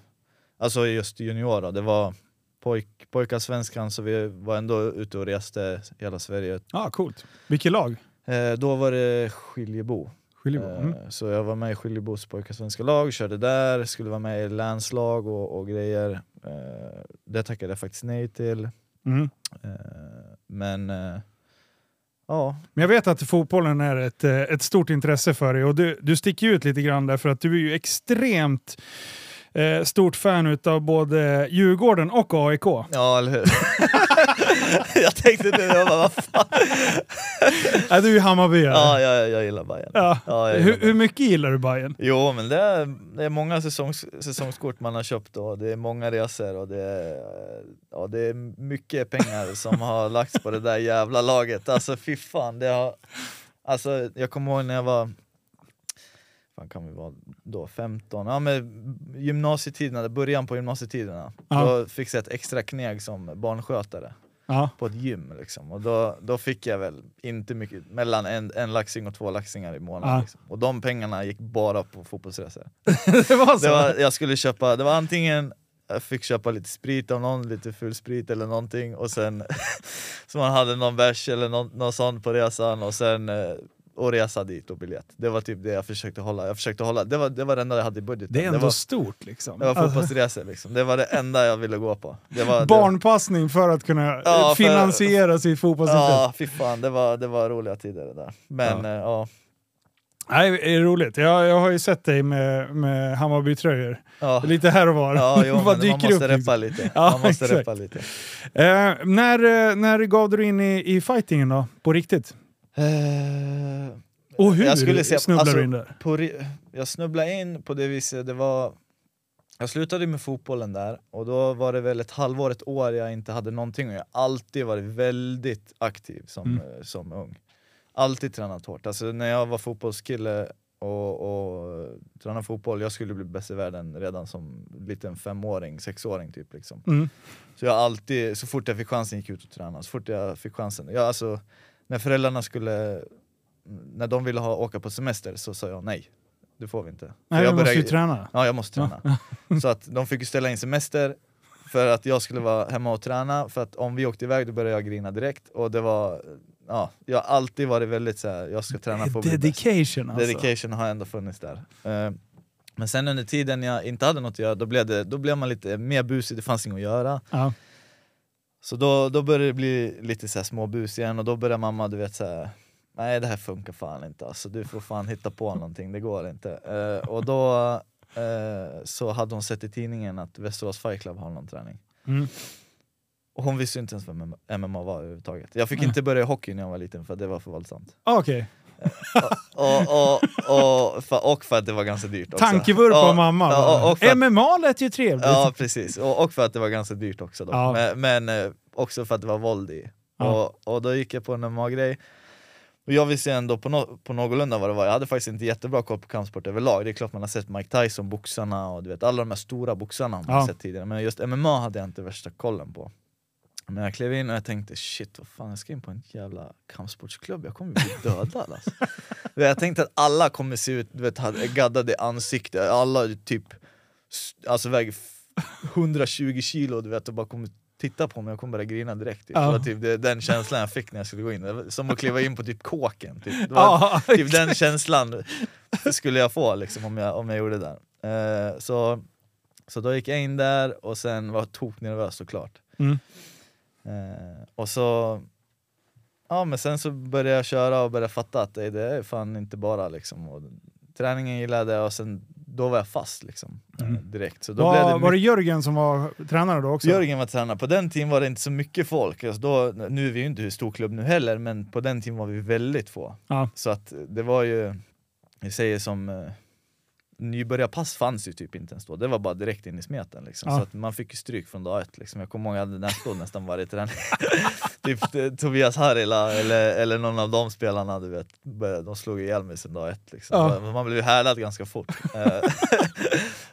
alltså just junior då, det var pojk, pojkarsvenskan så vi var ändå ute och reste hela Sverige. Ja, coolt. Vilket lag? Eh, då var det Skiljebo. Skiljebo? Mm. Eh, Så jag var med i Skiljebos pojkarsvenska lag, körde där, skulle vara med i länslag och, och grejer. Eh, det tackade jag faktiskt nej till. Mm. Eh, Men ja, Men jag vet att fotbollen är ett, ett stort intresse för dig och du, du sticker ut lite grann där för att du är ju extremt eh, stort fan utav både Djurgården och AIK. ja eller hur? jag tänkte det, jag bara, vad fan? Är du är Hammarbyare? Ja, jag, jag gillar Bayern. Ja. Ja, jag hur, gillar hur mycket gillar du Bayern? Jo men det är, det är många säsongs, säsongskort man har köpt och det är många resor och det är, ja, det är mycket pengar som har lagts på det där jävla laget. Alltså fy fan, det har, alltså, jag kommer ihåg när jag var fan kan vi vara då, 15, ja men gymnasietiderna, början på gymnasietiderna, Ja. då fick jag ett extra kneg som barnskötare Ja. på ett gym liksom. och då, då fick jag väl inte mycket, mellan en, en laxing och två laxingar i månaden. Ja. Liksom. Och de pengarna gick bara på fotbollsresor. det var så? Det var, jag skulle köpa, det var antingen jag fick köpa lite sprit av någon, lite full sprit eller någonting och sen så man hade någon bärs eller någon, någon sån på resan och sen eh, och resa dit och biljett. Det var typ det jag försökte hålla. Jag försökte hålla. Det, var, det var det enda jag hade i budgeten. det är ändå det var, stort liksom. det var Alltså, fotbollsresor liksom. Det var det enda jag ville gå på. Det var, det, barnpassning för att kunna eh, Ja, för- finansiera sitt fotbollsintresse. Ja, fy fan, det var, det var roliga tider det där. Men Ja. ja, ja, Nej, det är roligt. Jag, jag har ju sett dig med, med Hammarby-tröjor. ja. Lite här och var. Ja, jo, Bara men man dyker måste upp, reppa liksom. lite. Ja, man måste exakt. reppa lite. Eh, när, eh, när gav du in i, i fightingen då? På riktigt? Eh, Och hur Jag skulle säga- snubblade alltså- du in där? på, jag snubblade in på det viset, det var jag slutade med fotbollen där och då var det väl ett halvår, ett år jag inte hade någonting och jag har alltid varit väldigt aktiv som, Mm. eh, som ung. Alltid tränat hårt. Alltså när jag var fotbollskille och, och tränade fotboll, jag skulle bli bäst i världen redan som liten femåring, sexåring typ. Liksom. Mm. Så jag alltid, så fort jag fick chansen gick jag ut och tränade. Så fort jag fick chansen. Jag, alltså, när föräldrarna skulle, när de ville ha, åka på semester så sa jag nej. Det får vi inte. Nej, jag du måste ju träna. Ja, jag måste träna. så att de fick ställa in semester för att jag skulle vara hemma och träna, för att om vi åkte iväg då började jag grina direkt. Och det var, ja, jag har alltid varit väldigt så här, jag ska träna bäst. Dedication alltså. Dedication har ändå funnits där. Eh, men sen under tiden jag inte hade något att göra, då blev, det, då blev man lite mer busig, det fanns inget att göra. Ja. Så då, då började det bli lite så här småbus igen och då började mamma du vet så här, nej det här funkar fan inte alltså, du får fan hitta på någonting, det går inte. Eh, och då eh, så hade hon sett i tidningen att Västerås Fight Club har någon träning. Mm. Och hon visste inte ens vad MMA var överhuvudtaget. Jag fick Nej. inte börja i hockey när jag var liten för det var för våldsamt. Ah, Okej, Och, och, och, för, och för att det var ganska dyrt också. tankevurpa Ja, av mamma. ja, och, och att, MMA lät ju trevligt. Ja precis, och, och för att det var ganska dyrt också då. Ja. Men, men eh, också för att det var våld i. Ja. Och, och då gick jag på en MMA-grej. Och jag visste ändå på, no på någorlunda vad det var, jag hade faktiskt inte jättebra koll på kampsport överlag. Det är klart man har sett Mike Tyson, boxarna och du vet alla de här stora boxarna man Ja. sett tidigare. Men just MMA hade jag inte värsta kollen på. Men jag klev in och jag tänkte shit vad fan jag ska in på en jävla kampsportsklubb, jag kommer bli dödad alltså. Jag tänkte att alla kommer se ut, du vet, gaddade ansikte, alla typ alltså väger f- 120 kilo du vet och bara kommer titta på mig och kommer börja grina direkt. Typ. Ja. Det var typ det, den känslan jag fick när jag skulle gå in, som att kliva in på typ kåken. Typ. Ja, typ den känslan skulle jag få liksom, om, jag, om jag gjorde det. där. Eh, så, så då gick jag in där och sen var jag toknervös såklart. Mm. Eh, och så Ja men sen så började jag köra och började fatta att det, det är fan inte bara liksom och Träningen gillade jag och sen då var jag fast liksom eh, Mm. direkt. Så då blev Var, det var det Jörgen som var tränare då också? Jörgen var tränare, på den tiden var det inte så mycket folk, alltså då, nu är vi ju inte en stor klubb nu heller men på den tiden var vi väldigt få. Ja. Så att det var ju, jag säger som eh, Nybörjarpass fanns ju typ inte ens då, det var bara direkt in i smeten liksom. Ja. Så att man fick stryk från dag ett liksom. Jag kommer ihåg jag hade näsblod nästan varje träning Typ eh, Tobias Harila eller, eller någon av de spelarna du vet, de slog ihjäl mig sen dag ett liksom. Ja. Man blev ju härdad ganska fort Eh,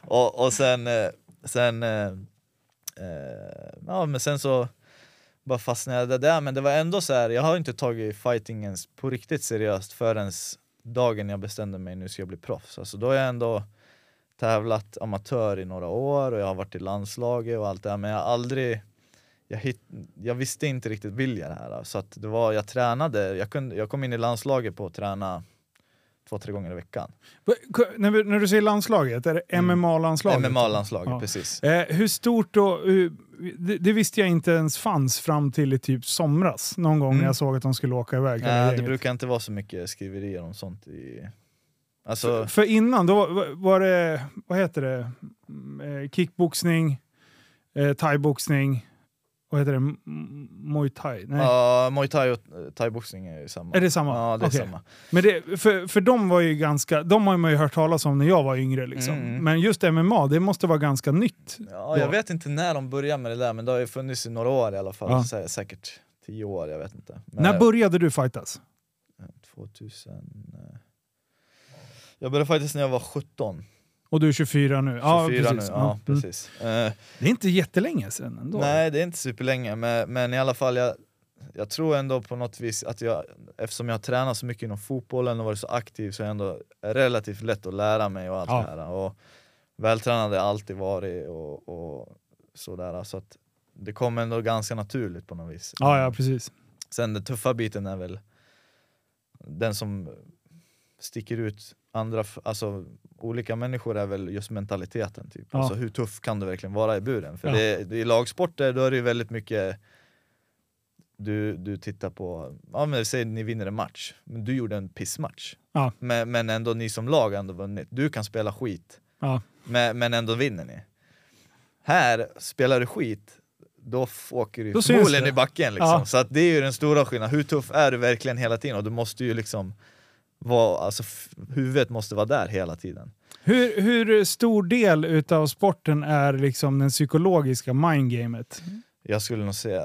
och, och sen, eh, sen eh, ja men sen så bara fastnade jag där, men det var ändå så här. jag har inte tagit fightingen på riktigt seriöst förrän dagen jag bestämde mig nu ska jag bli proffs. Alltså då har jag ändå tävlat amatör i några år och jag har varit i landslaget och allt det här men jag har aldrig jag, hit, jag visste inte riktigt vill jag det här så att det var, jag tränade, jag, kunde, jag kom in i landslaget på att träna två, tre gånger i veckan. När, när du säger landslaget, är det Mm. MMA-landslaget? MMA-landslaget, Ja. precis. Eh, hur stort då? Det, det visste jag inte ens fanns fram till i typ somras. Någon gång när Mm. jag såg att de skulle åka iväg. Nej, det gänget. brukar inte vara så mycket skriverier om sånt i... Alltså, För innan då var- var det, vad heter det, Mm, eh, kickboxning, eh, thaiboxning, vad heter det, muay thai? Nej. ja, muay thai och eh, thaiboxning är ju samma. Är det samma? Ja, det är Okej. samma. Men det, för, för de var ju ganska, de har man ju hört talas om när jag var yngre liksom. Mm. Men just MMA, det måste vara ganska nytt. Ja, jag vet inte när de började med det där, men det har ju funnits i några år i alla fall. Ja. Sä- Säkert tio år, jag vet inte. Men, När började du fightas? 2000... eh, Jag började faktiskt när jag var 17. Och du är 24 nu? 24 ja, nu, precis. ja, Mm. precis. Eh, Det är inte jättelänge sedan ändå. Nej, det är inte superlänge, men, men i alla fall jag, jag tror ändå på något vis att jag, eftersom jag har tränat så mycket inom fotbollen och varit så aktiv så är det ändå relativt lätt att lära mig och allt Ja. det här. Och vältränad har jag alltid varit och, och sådär, så att det kom ändå ganska naturligt på något vis. Ja, ja, precis. Sen den tuffa biten är väl den som sticker ut andra, alltså olika människor är väl just mentaliteten typ. Ja. Alltså hur tuff kan du verkligen vara i buren? För Ja. det, det, i lagsporter då är det ju väldigt mycket du, du tittar på, ja men säg ni vinner en match, men du gjorde en pissmatch. Ja. Men, men ändå ni som lag har ändå vunnit. Du kan spela skit, Ja. men, men ändå vinner ni. Här, spelar du skit, då åker du Då förmodligen i backen liksom. Ja. Så att det är ju den stora skillnaden, hur tuff är du verkligen hela tiden? Och du måste ju liksom vara, alltså huvudet måste vara där hela tiden. Hur, hur stor del utav sporten är liksom den psykologiska mindgamet? Jag skulle nog säga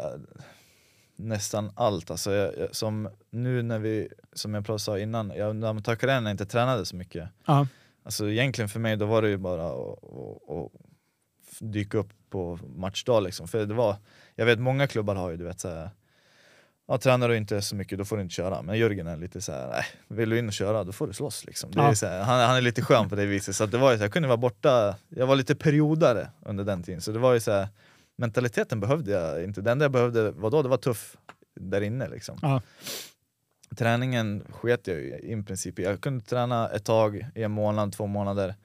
nästan allt. Alltså jag, jag, som nu när vi, som jag sa innan, jag, när man när jag inte tränade så mycket. Ja. Alltså egentligen för mig då var det ju bara att, dyka upp på matchdag liksom. För det var, jag vet många klubbar har ju du vet såhär, ja, tränar du inte så mycket då får du inte köra. Men Jörgen är lite såhär, nej, vill du in och köra då får du slåss liksom. Det är Ja. så här, han, han är lite skön på det viset. Så det var ju så här, jag kunde vara borta, jag var lite periodare under den tiden. Så det var ju så här, mentaliteten behövde jag inte. Det enda jag behövde var då, det var tuff där inne liksom. Ja. Träningen sket jag ju i princip. Jag kunde träna ett tag, i en månad, två månader.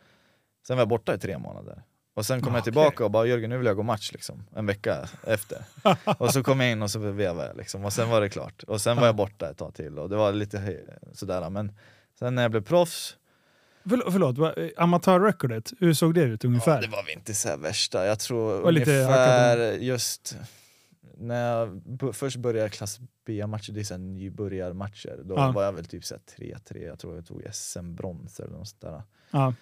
Sen var jag borta i tre månader. Och sen kom jag Okej. tillbaka och bara Jörgen nu vill jag gå match liksom, en vecka efter. och så kom jag in och så vevade jag liksom, och sen var det klart. Och sen var jag borta ett tag till och det var lite sådär. Men sen när jag blev proffs, Förlåt, förlåt amatörrekordet, hur såg det ut ungefär? ja, det var väl inte så värsta. Jag tror ungefär just när jag först började klass B-matcher, det är så nybörjarmatcher, då Ja. var jag väl typ så här 3-3, jag tror jag tog SM-brons eller något sånt där. Ja.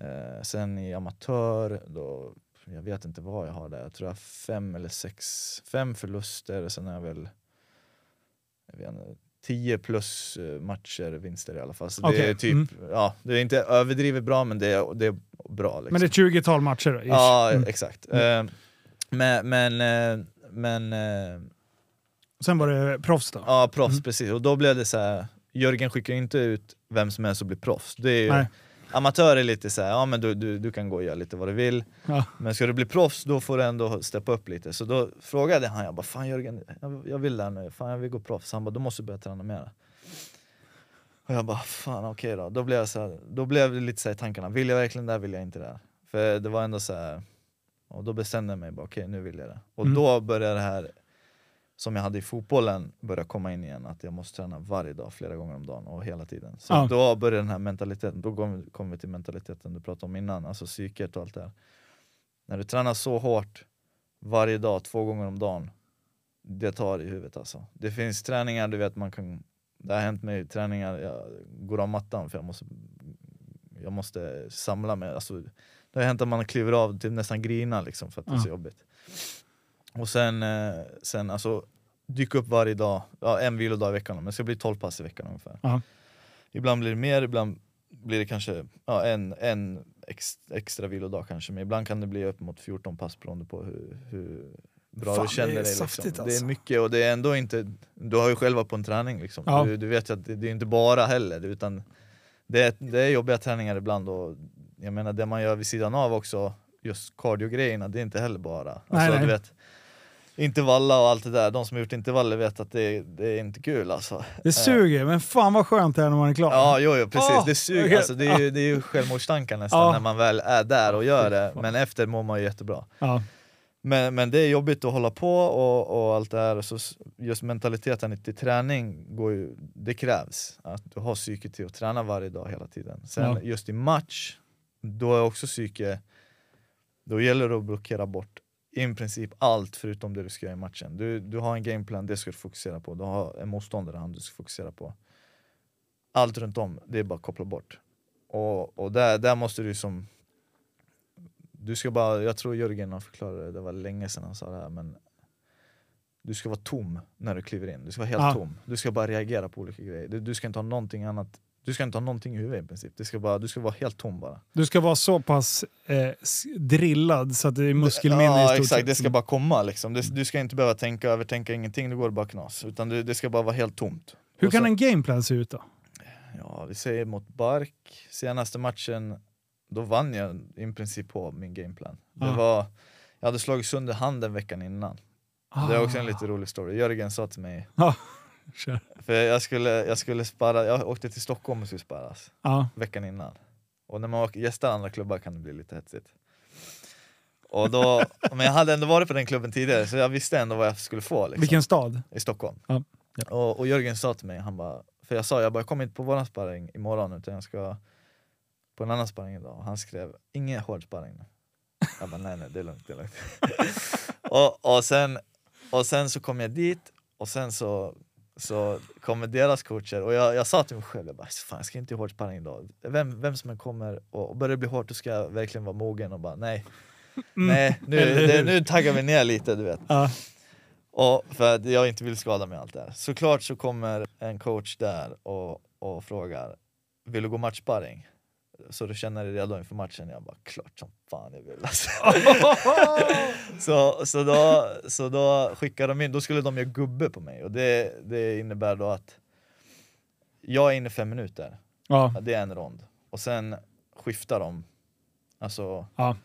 Eh, sen i amatör, då, jag vet inte vad jag har där, jag tror jag har fem eller sex, fem förluster, sen har jag väl vet inte, 10 plus eh, matcher vinster i alla fall. Så det Okej, är typ, mm. ja, det är inte överdrivet bra men det är, det är bra. Liksom. Men det är 20-tal matcher? Ish. Ja, Mm. exakt. Eh, men, men, eh, men eh, Sen var det proffs då? ja, proffs Mm. precis. Och då blev det så här. Jörgen skickar inte ut vem som helst och blir proffs. Det är ju, Nej. Amatör är lite så här, ja men du, du, du kan gå och göra lite vad du vill. Ja. Men ska du bli proffs då får du ändå steppa upp lite. Så då frågade han, jag bara fan Jörgen, jag, jag vill det här nu, fan jag vill gå proffs. Han bara, då måste du börja träna mer. Och jag bara, fan okej då. Då blev, jag så här, då blev det lite så här i tankarna, vill jag verkligen det här, vill jag inte det här? För det var ändå så här, och då bestämde jag mig, bara, okej nu vill jag det. Och Mm. då började det här som jag hade i fotbollen börja komma in igen, att jag måste träna varje dag, flera gånger om dagen och hela tiden. Så Ja. då började den här mentaliteten, då kommer vi- kommer vi till mentaliteten du pratade om innan, alltså psyket och allt det här. När du tränar så hårt varje dag, två gånger om dagen, det tar i huvudet alltså. Det finns träningar, du vet man kan, det har hänt mig träningar, jag går av mattan för jag måste, jag måste samla mig. Alltså, det har hänt att man kliver av, typ nästan grina liksom för att det är så Ja. jobbigt. Och sen, eh, sen alltså, dyka upp varje dag, ja, en vilodag i veckan, men det ska bli 12 pass i veckan ungefär. Ja. Ibland blir det mer, ibland blir det kanske ja, en, en ex, extra vilodag kanske, men ibland kan det bli upp mot 14 pass beroende på hur, hur bra Fan, du känner det är dig. Liksom. Det alltså. är mycket och det är ändå inte, du har ju själv varit på en träning liksom. Ja. Du, du vet ju att det, det är inte bara heller, utan det är, det är jobbiga träningar ibland och jag menar det man gör vid sidan av också, just cardio-grejerna, det är inte heller bara. Alltså, Nej, nej. Du vet, intervalla och allt det där, de som har gjort intervaller vet att det, det är inte kul alltså. Det suger, men fan vad skönt det är när man är klar. Ja, jo, jo precis. Åh, det, suger. okej. Alltså, det, är ju, det är ju självmordstankar nästan Ja. när man väl är där och gör det, men efter mår man ju jättebra. Ja. Men, men det är jobbigt att hålla på och, och allt det här, så just mentaliteten till träning, går ju, det krävs. Att du har psyke till att träna varje dag hela tiden. Sen just i match, då är också psyke, då gäller det att blockera bort i princip allt förutom det du ska göra i matchen. Du, du har en gameplan, det ska du fokusera på. Du har en motståndare han du ska fokusera på. Allt runt om, det är bara att koppla bort. Och, och där, där måste du som du ska bara, jag tror Jörgen har förklarat det, det var länge sedan han sa det här men Du ska vara tom när du kliver in, du ska vara helt Ja. tom Du ska bara reagera på olika grejer, du, du ska inte ha någonting annat Du ska inte ha någonting i huvudet i princip, det ska bara, du ska vara helt tom bara Du ska vara så pass eh, drillad så att det är muskelminne i Ja stort exakt, sett. det ska bara komma liksom. det, Du ska inte behöva tänka, övertänka ingenting, det går bara knas Utan du, det ska bara vara helt tomt Hur Och kan så- en gameplan se ut då? Ja, vi säger mot Bark, senaste matchen, då vann jag i princip på min gameplan. Det Ah. var, jag hade slagit sönder handen veckan innan. Det är också en Ah. lite rolig story. Jörgen sa till mig, Ja, kör. för jag skulle, jag skulle spara, jag åkte till Stockholm och skulle sparas Ja. veckan innan. Och när man gästar andra klubbar kan det bli lite hetsigt. Och då, men jag hade ändå varit på den klubben tidigare så jag visste ändå vad jag skulle få. Liksom. Vilken stad? I Stockholm. Ja, Och, och Jörgen sa till mig, han bara, för jag sa jag, bara, jag kommer inte på våran sparring imorgon utan jag ska på en annan sparring idag. Och han skrev, ingen hård sparring nu. Jag bara nej nej det är lugnt, det är lugnt. och, och, sen, och sen så kom jag dit och sen så, så kommer deras coacher och jag, jag sa till mig själv, jag bara, fan jag ska inte göra hård sparring idag. Vem, vem som än kommer och, och börjar det bli hårt då ska jag verkligen vara mogen och bara nej. Nej, nu, det, nu taggar vi ner lite du vet. Ja. Och för att jag inte vill skada mig allt det här. Såklart så kommer en coach där och, och frågar Vill du gå matchsparring? Så du känner dig redo inför matchen? Jag bara klart som fan jag vill alltså. så, så, då, så då skickade de in, då skulle de göra gubbe på mig och det, det innebär då att jag är inne fem minuter, Ja. det är en rond. Och sen skiftar de. Alltså, ja.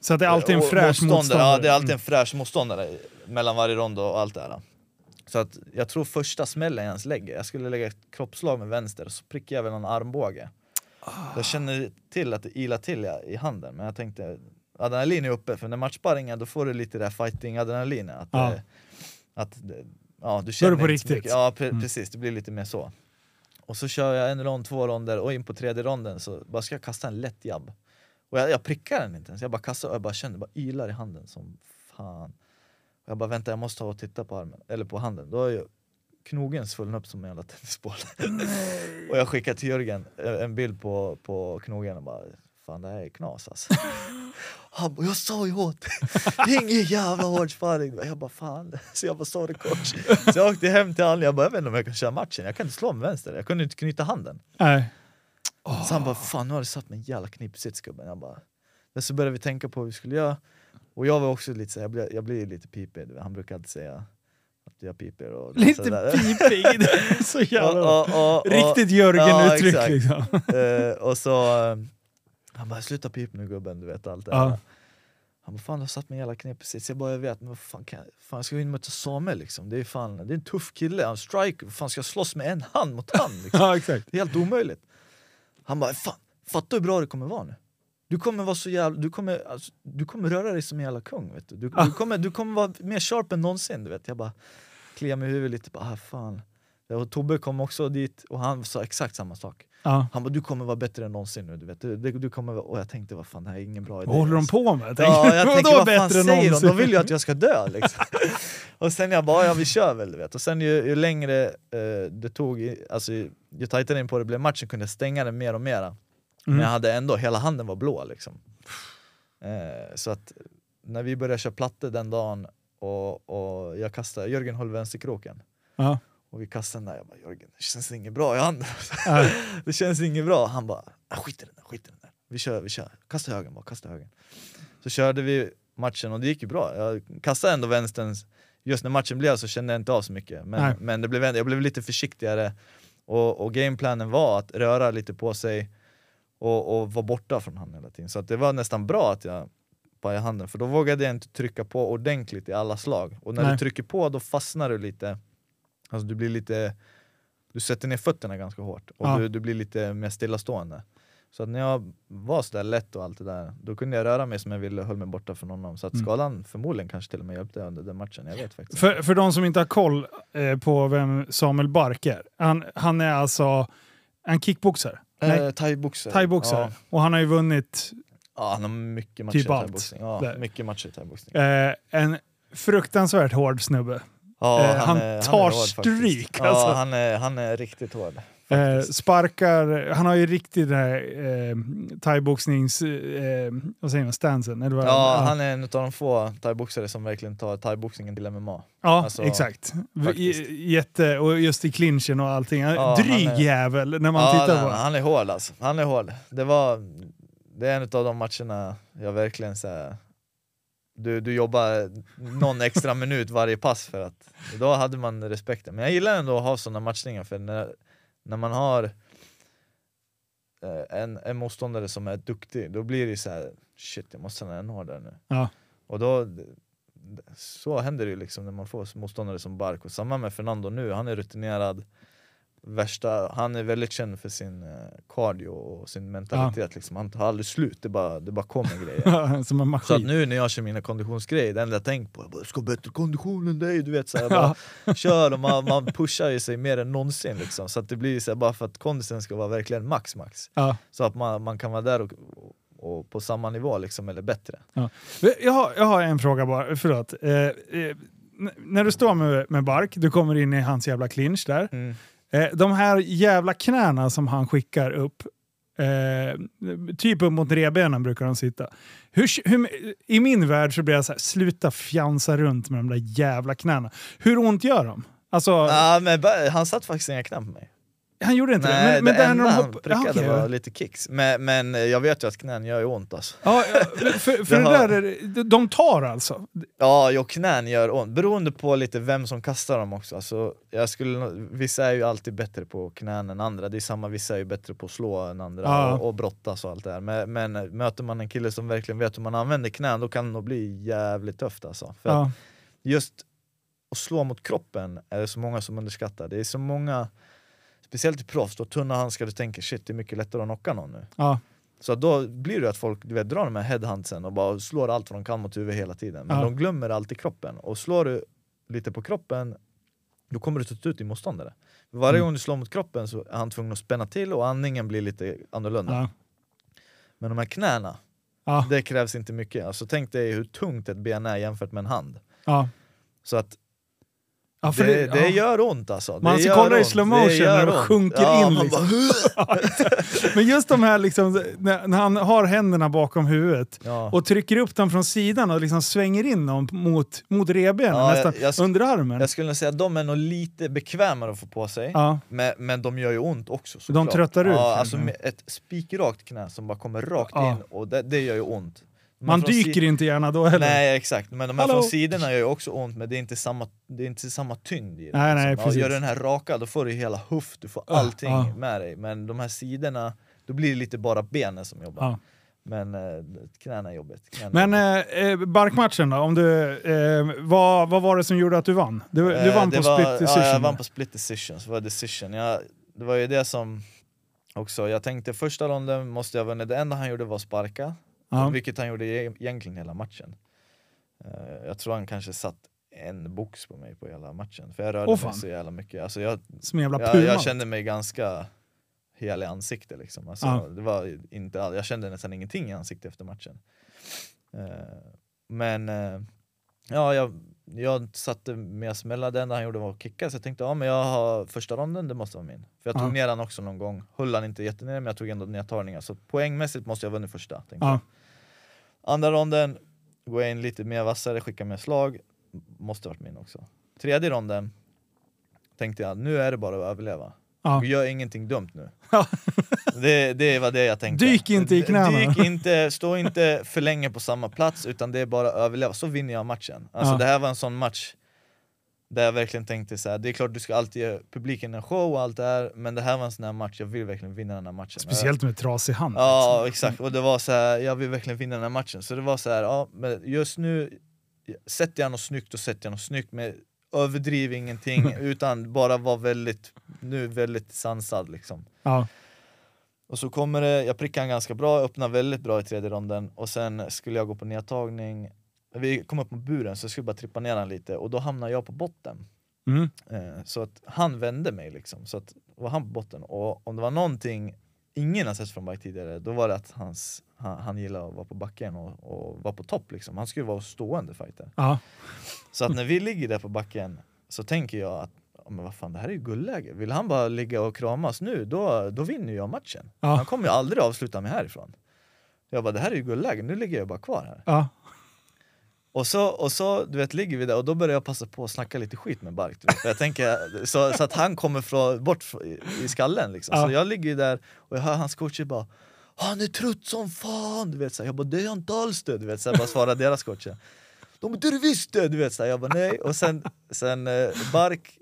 Så att det är alltid en fräsch motståndare. Ja, det är alltid Mm. en fräsch motståndare mellan varje rond och allt det här. Så att jag tror första smällen jag ens lägger, jag skulle lägga ett kroppslag med vänster och så prickar jag väl någon armbåge. Jag känner till att det ilar till i- handen, men jag tänkte adrenalin är uppe, för när matchsparring är då får du lite det här fighting-adrenalinet. Att, Ja. det- att det- ja, du Då är känner det på riktigt. Ja, pre- Mm. precis, det blir lite mer så. Och så kör jag en rond, två ronder och in på tredje ronden så bara ska jag kasta en lätt jabb. Och jag, jag prickar den inte ens, jag bara kastar och jag bara känner, bara ylar i handen som fan. Och jag bara vänta jag måste ta och titta på armen, eller på handen. Då är ju knogen svullen upp som en jävla tennisboll. och jag skickar till Jörgen eh, en bild på, på knogen och bara fan det här är knas alltså. Han bara, jag sa ju åt dig, ingen jävla hård sparring. Jag bara fan, så jag bara sorry coach. Så jag åkte hem till honom, jag bara jag vet inte om jag kan köra matchen, jag kan inte slå med vänster, jag kunde inte knyta handen. Nej. Så han bara fan nu har du satt mig en jävla knipsits gubben. Jag bara, men så började vi tänka på vad vi skulle göra. Och jag var också lite så här, jag blir, jag blir lite pipig, han brukar alltid säga att jag piper och Lite sådär. pipig. Det är Så jävla... Och- och- och- Riktigt Ja, Jörgen-uttryck exakt. liksom. Eh, och så, eh, han bara sluta pip nu gubben, du vet allt det Ja. där. Han bara fan du har satt mig i jävla knep precis. Jag bara jag vet, men vad fan, kan fan ska och möta Samuel liksom. Det är fan, det är en tuff kille, han striker, fan ska jag slåss med en hand mot hand liksom? Ja, exakt. Det är helt omöjligt. Han bara fan, fatta hur bra det kommer vara nu. Du kommer vara så jävla, du kommer, alltså, du kommer röra dig som en jävla kung vet du. Du, du, kommer, du kommer vara mer sharp än någonsin du vet. Jag bara kliar mig i huvudet lite, bara, ah, fan. Och Tobbe kom också dit och han sa exakt samma sak. Ja. Han bara du kommer vara bättre än någonsin nu, du vet. Du, du, kommer. Och jag tänkte vad fan det här är ingen bra idé. Vad håller de på med? Ja, jag tänker vad fan säger de? någonsin? De vill ju att jag ska dö liksom. och sen jag bara, ja vi kör väl du vet. Och sen ju, ju längre eh, det tog, alltså ju tajtare in på det blev matchen kunde jag stänga den mer och mera. Men Mm. jag hade ändå, hela handen var blå liksom. Eh, så att när vi började köra plattor den dagen och, och jag kastade, Jörgen höll vänsterkroken. Ja. Och vi kastade den där, jag bara Jörgen det känns inget bra i handen. Ja. det känns inget bra. Han bara "Ah, skit i den där, skit i den där. Vi kör, vi kör. Kasta högen bara, kasta högen. Så körde vi matchen och det gick ju bra. Jag kastade ändå vänstern, just när matchen blev så kände jag inte av så mycket. Men, men det blev, jag blev lite försiktigare och, och gameplanen var att röra lite på sig och, och vara borta från handen hela tiden. Så att det var nästan bra att jag pajade handen för då vågade jag inte trycka på ordentligt i alla slag. Och när Nej. du trycker på då fastnar du lite, alltså du blir lite du sätter ner fötterna ganska hårt och Ja. du, du blir lite mer stillastående. Så att när jag var sådär lätt och allt det där, då kunde jag röra mig som jag ville och höll mig borta från honom. Så att Mm. skadan förmodligen kanske till och med hjälpte under den matchen, jag vet faktiskt För, för de som inte har koll eh, på vem Samuel Bark är. Han, han är alltså en kickboxare. Nej, Eh, Thaiboxare. thaiboxare. Ja. Och han har ju vunnit ja, han har mycket matcher Typ i thaiboxning. Ja, mycket matcher i thaiboxning. eh, en fruktansvärt hård snubbe. Ja, Eh, han är- tar är hård stryk, alltså. Ja, han är, han är riktigt hård. Eh, sparkar, han har ju riktigt den här eh, thaiboxnings... Eh, vad säger man? Stansen? Eller vad? Ja, han är en av de få thaiboxare som verkligen tar thaiboxningen till MMA. Ja, Alltså, exakt. faktiskt. Jätte, och just i clinchen och allting. Ja, Dryg är- jävel när man ja, tittar nej, på nej, Han är hård alltså. Han är hård. Det, var, det är en av de matcherna jag verkligen så här, du, du jobbar någon extra minut varje pass för att då hade man respekten. Men jag gillar ändå att ha sådana matchningar för när, när man har eh, en, en motståndare som är duktig, då blir det så här shit jag måste stanna en hårdare nu. Ja. Och då, så händer det ju liksom när man får motståndare som Bark. Och samma med Fernando nu, han är rutinerad. Värsta, han är väldigt känd för sin eh, cardio och sin mentalitet. Liksom. Han tar aldrig slut, det bara, det bara kommer grejer. Som en Så att maskin. nu när jag kör mina konditionsgrejer, det enda jag tänker på är bara, jag ska ha bättre kondition än dig, du vet så här, bara kör och man, man pushar ju sig mer än någonsin liksom. Så att det blir så här, bara för att kondisen ska vara verkligen max max. Ja. Så att man, man kan vara där och, och på samma nivå liksom, eller bättre. Jag, har, jag har en fråga bara, förlåt. Eh, eh, när du står med, med Bark, du kommer in i hans jävla clinch där. Mm. Eh, de här jävla knäna som han skickar upp, eh, typ upp mot revbenen brukar de sitta. Hur, hur, I min värld så blir jag så här, sluta fjansa runt med de där jävla knäna. Hur ont gör de? Alltså, ah, men han satt faktiskt inga knän på mig han gjorde inte Nej, det. Men, men det när enda han hopp- prickade Ja, okej, var lite kicks. Men, men jag vet ju att knän gör ont alltså. Ja, för, för Det där, är- de- tar alltså? Ja, jo, knän gör ont. Beroende på lite vem som kastar dem också. Alltså, jag skulle, vissa är ju alltid bättre på knän än andra. Det är samma, vissa är ju bättre på att slå än andra Ja. och, och brottas och allt det där. Men, men möter man en kille som verkligen vet hur man använder knän, då kan det nog bli jävligt tufft alltså. För Ja. just att slå mot kroppen är det så många som underskattar. Det är så många, speciellt i proffs, då tunna handskar, du tänker shit det är mycket lättare att knocka någon nu. Ja. Så då blir det att folk du vet, drar de här headhuntsen och bara slår allt vad de kan mot huvudet hela tiden. Men Ja. de glömmer alltid kroppen. Och slår du lite på kroppen, då kommer du ta ut din motståndare. Varje Mm. gång du slår mot kroppen så är han tvungen att spänna till och andningen blir lite annorlunda. Ja. Men de här knäna, det krävs inte mycket. Alltså tänk dig hur tungt ett ben är jämfört med en hand. Så att Ja, det, det- det, ja. gör ont alltså. Man ska kolla i slow motion Det när de sjunker ja, in, liksom. Bara, Men just de här liksom, när, han har händerna bakom huvudet och trycker upp dem från sidan och liksom svänger in dem mot, mot revbenen, nästan jag- jag- under armen. Jag skulle säga att de är nog lite bekvämare att få på sig, men, men de gör ju ont också De såklart. tröttar ut, Ja, alltså ett spikrakt knä som bara kommer rakt in och det, det gör ju ont. Man dyker inte gärna då heller. Nej exakt, men de här Hallå? från sidorna gör ju också ont men det är inte samma, det är inte samma tyngd i det. Nej, nej, Ja, precis. gör du den här raka då får du hela höft, du får Ja, allting ja. med dig. Men de här sidorna, då blir det lite bara benen som jobbar. Ja. Men eh, knäna är jobbigt. Knäna Men eh, eh, Barkmatchen då, om du, eh, vad, vad var det som gjorde att du vann? Du, du Eh, vann på var, split decision. Ja, jag vann på split decision. Så var det, decision. Jag, det var ju det som också, jag tänkte första ronden måste jag vinna. Det enda han gjorde var sparka, Ja. vilket han gjorde e- egentligen hela matchen. Eh, jag tror han kanske satt en box på mig på hela matchen, för jag rörde fan. mig så jävla mycket. Alltså jag, Som jävla jag, puma. jag kände mig ganska hel i ansiktet liksom. Alltså, Ja. det var inte all, jag kände nästan ingenting i ansiktet efter matchen. Eh, men eh, ja, jag, jag satte med smälla, det enda han gjorde var att kicka, så jag tänkte ja men jag har första ronden, det måste vara min. För jag tog Ja. ner han också någon gång, höll han inte jättener men jag tog ändå nedtagningar, så poängmässigt måste jag ha vunnit första. Tänkte Ja. jag. Andra ronden, går jag in lite mer vassare, skickar mer slag, måste varit min också. Tredje ronden tänkte jag, nu är det bara att överleva. Ja. Gör ingenting dumt nu. Ja. Det, det var det jag tänkte. Dyk inte i knäna. Dyk inte, stå inte för länge på samma plats, utan det är bara att överleva, så vinner jag matchen. Alltså Ja. det här var en sån match där jag verkligen tänkte så här, det är klart du ska alltid ge publiken en show och allt det här, men det här var en sån här match, jag vill verkligen vinna den här matchen. Speciellt med trasig hand. Ja liksom. exakt, och det var så här, jag vill verkligen vinna den här matchen. Så det var så här, ja, men just nu, sätter jag något snyggt och sätter jag något snyggt, men överdriv ingenting, utan bara var väldigt, nu väldigt sansad liksom. Ja. Och så kommer det, jag prickar han ganska bra, öppnar väldigt bra i tredje ronden, och sen skulle jag gå på nedtagning, vi kom upp på buren så jag skulle bara trippa ner han lite, och då hamnar jag på botten. Mm. Eh, Så att han vände mig liksom, så att var han på botten. Och om det var någonting ingen har sett från Bike tidigare, då var det att hans, han, han gillar att vara på backen och, och vara på topp liksom. Han skulle vara stående fighter. Ja. Så att när vi ligger där på backen så tänker jag att men vad fan, det här är ju guldläge. Vill han bara ligga och kramas nu, då, då vinner jag matchen. Ja. Han kommer ju aldrig avsluta mig härifrån. Jag bara, det här är ju guldläge, nu ligger jag bara kvar här. Ja. Och så, och så du vet, ligger vi där och då börjar jag passa på att snacka lite skit med Bark. Jag tänker, så, så att han kommer från, bort i, skallen. Liksom. Ja. Så jag ligger där och jag hör hans coacher bara Han är trött som fan! Du vet, så jag bara det är jag inte alls det! Du vet, så jag bara svarar deras coacher. De det är du visst det! Du vet, så jag bara nej. Och sen, sen eh, Bark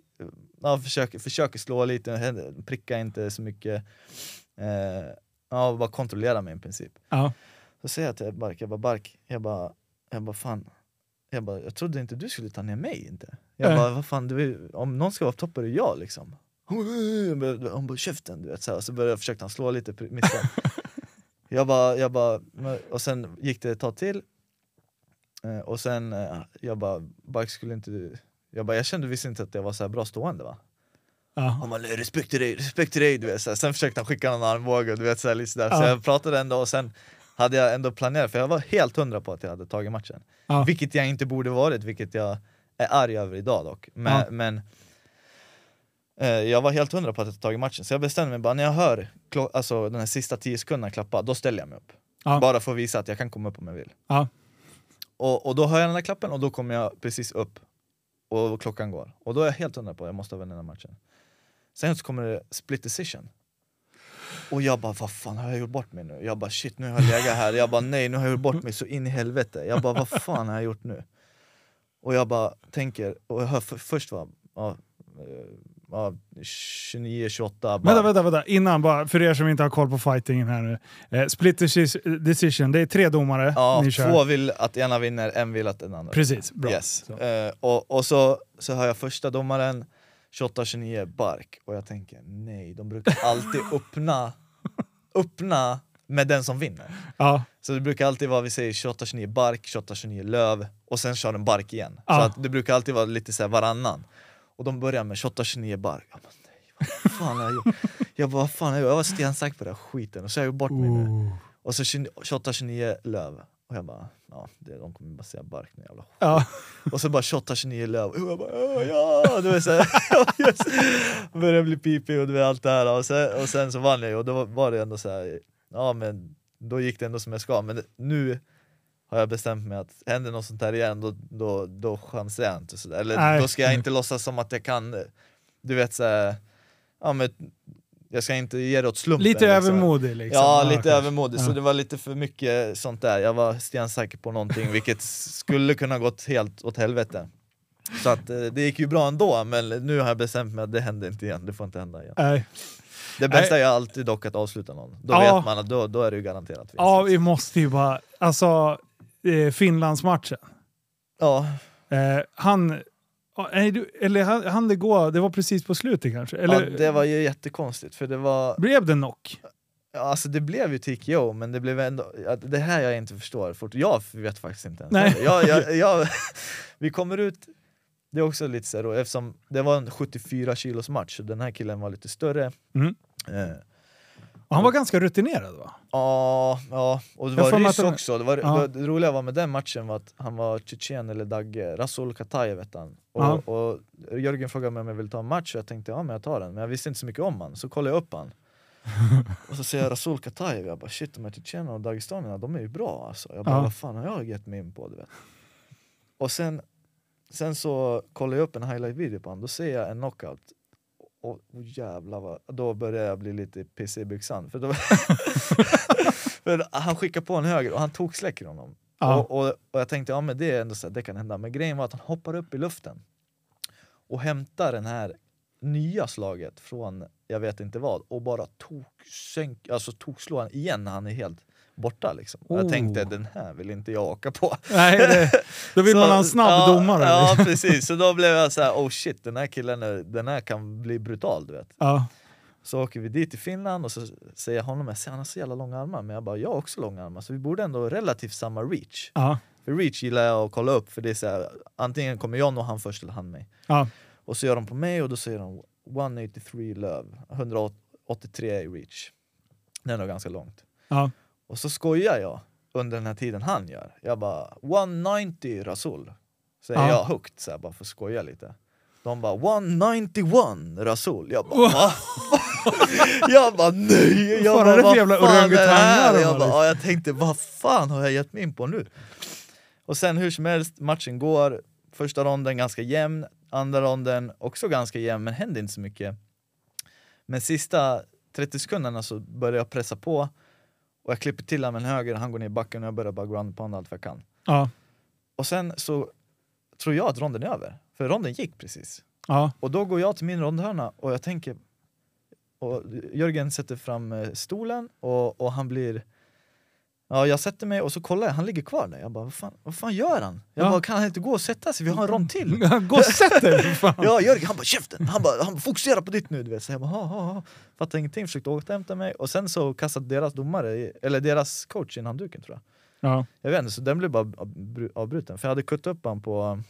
ja, försöker, försöker slå lite, händer- pricka inte så mycket. Eh, ja, bara kontrollera mig i princip. Ja. Så säger jag till Bark, jag bara Bark, jag bara, jag bara fan jag, bara, jag trodde inte du skulle ta ner mig inte. Jag Nej. bara, vad fan, du, om någon ska vara på topp är det jag liksom. Han bara, käften, du vet. Så, här, så började jag försökte han slå lite, missa. jag bara, jag bara, och sen gick det ett tag till. Eh, och sen, eh, jag bara, Bark skulle inte du... Jag bara, jag kände visst inte att jag var så här bra stående va? Ja. Han bara, respekt till dig, respekt till dig, du vet. Så här. Sen försökte han skicka någon armbåge, du vet, så, här, lite sådär. så Ja. jag pratade ändå och sen hade jag ändå planerat, för jag var helt hundra på att jag hade tagit matchen. Ja. Vilket jag inte borde varit, vilket jag är arg över idag dock. Men, Ja. men eh, jag var helt hundra på att jag hade tagit matchen, så jag bestämde mig bara när jag hör alltså, den här sista 10 sekunderna klappa, då ställer jag mig upp. Ja. Bara för att visa att jag kan komma upp om jag vill. Och, och då hör jag den där klappen och då kommer jag precis upp och klockan går. Och då är jag helt hundra på att jag måste vunnit den här matchen. Sen så kommer det split decision. Och jag bara, vad fan har jag gjort bort mig nu? Jag bara shit, nu har jag legat här. Jag bara nej, nu har jag gjort bort mig så in i helvete. Jag bara, vad fan har jag gjort nu? Och jag bara tänker, och jag hör för, först var ja, eh, ja, 29, 28 bara, Vänta, vänta, vänta. Innan bara, för er som inte har koll på fightingen här nu. Eh, split deci- decision, det är tre domare Ja, ni kör. två vill att ena vinner, en vill att den andra Precis, bra. Yes. Så. Eh, och, och så, så hör jag första domaren 28-29 bark och jag tänker nej, de brukar alltid öppna, öppna med den som vinner. Ja, Så det brukar alltid vara, vi säger 28-29 bark, 28-29 löv och sen kör de bark igen. Ja. Så att det brukar alltid vara lite så här varannan. Och de börjar med 28-29 bark. Jag bara, nej, vad fan har jag gjort? Jag bara, vad fan har jag gjort? Jag var stensäker på den här skiten och så har jag gjort bort mig nu. Och så 28-29 löv. Och jag bara, ja, det, de kommer bara säga bark nu jävla. Ja. Och så bara shotta 29 löv, och jag bara "Åh, ja! Du vet, så här. Började bli pipig och du vet, allt det här. Och sen, och sen så vann jag ju och då var det ändå så här, ja men då gick det ändå som jag ska. Men nu har jag bestämt mig att händer något sånt här igen, då, då, då chansar jag inte. Så där. Eller Nej. då ska jag inte låtsas som att jag kan, du vet så här, ja men jag ska inte ge det åt slumpen. Lite liksom. övermodig liksom. Ja, lite kanske. övermodig, så Ja. det var lite för mycket sånt där. Jag var stensäker på någonting vilket skulle kunna gått helt åt helvete. Så att, eh, det gick ju bra ändå, men nu har jag bestämt mig att det händer inte igen, det får inte hända igen. Nej. Det bästa är alltid dock att avsluta någon, då Ja. vet man att då, då är det ju garanterat vinst. Ja, vi måste ju bara... Alltså, eh, Finlandsmatchen. ja, Eh, han... ja, nej, du- Eller han, han det gå, det var precis på slutet kanske? Eller ja, det var ju jättekonstigt för det var, blev det knock? ja, alltså det blev ju TKO men det blev ändå, det här jag inte förstår, fort, jag vet faktiskt inte ens. Nej. Jag, jag, jag, vi kommer ut, det är också lite så här eftersom det var en 74 kilos match och den här killen var lite större. Mm. Eh, Och han var ganska rutinerad va? Ja, ja, och det var ryss den- också. Det, var, Ja. det, roliga var med den matchen var att han var tjetjen eller Dagge, Rasul Katajev hette han. Och, Ja. och Jörgen frågade mig om jag ville ta en match och jag tänkte ja men jag tar den, men jag visste inte så mycket om han. Så kollade jag upp han. och så ser jag Rasul Katajev, jag bara shit de här tjetjenerna och dagestanierna de är ju bra alltså. Jag bara Ja. vad fan har jag gett mig in på? Du vet. Och sen, sen så kollar jag upp en highlight-video på honom, då ser jag en knockout och, och jävlar vad, då börjar jag bli lite pissig i byxan. För då, för han skickade på en höger och han tog släcker honom. Ja. Och, och, och jag tänkte, ja men det är ändå så här, det kan hända. Men grejen var att han hoppar upp i luften och hämtar den här nya slaget från jag vet inte vad och bara tog, sänk, alltså tog slå han igen när han är helt borta liksom. Och jag Oh. tänkte den här vill inte jag åka på. Nej, det, då vill Så- man ha en snabb ja, domare. Ja liksom. precis, så då blev jag så här: oh shit den här killen är, den här kan bli brutal du vet. Ja. Så åker vi dit till Finland och så säger jag honom, jag ser han har så jävla långa armar, men jag bara, jag har också långa armar, så vi borde ändå ha relativt samma reach. Ja. För reach gillar jag att kolla upp, för det är så här, antingen kommer jag nå han först eller han mig. Ja. Och så gör de på mig och då säger de 183 love, 183 i reach. Det är nog ganska långt. Ja. Och så skojar jag under den här tiden han gör. Jag bara 190 Rasul. Säger Ja. jag högt så här, bara för att skoja lite. De bara 191 Rasul. Jag bara va? jag bara nej! Jag bara, "Vad jävla fan är det här?" Jag, bara, ja, jag tänkte vad fan har jag gett mig in på nu? Och sen hur som helst, matchen går. Första ronden ganska jämn, andra ronden också ganska jämn men händer inte så mycket. Men sista 30 sekunderna så börjar jag pressa på och jag klipper till honom med en höger, han går ner i backen och jag börjar bara ground pound allt vad jag kan. Ja. Och sen så tror jag att ronden är över, för ronden gick precis. Ja. Och då går jag till min rondhörna och jag tänker och Jörgen sätter fram eh, stolen och, och han blir Ja, jag sätter mig och så kollar jag, han ligger kvar där. Jag bara, vad fan, vad fan gör han? Jag Ja. bara, kan han inte gå och sätta sig? Vi har en rond till. Gå och sätt dig! Ja, Jörgen han bara käften, han bara, han fokusera på ditt nu du vet. Så jag bara, ha, ha, ha. Fattade ingenting, försökte återhämta mig och sen så kastade deras domare, eller deras coach in handduken tror jag. Ja. Jag vet inte, så den blev bara avbru- avbruten. För jag hade kuttat upp han på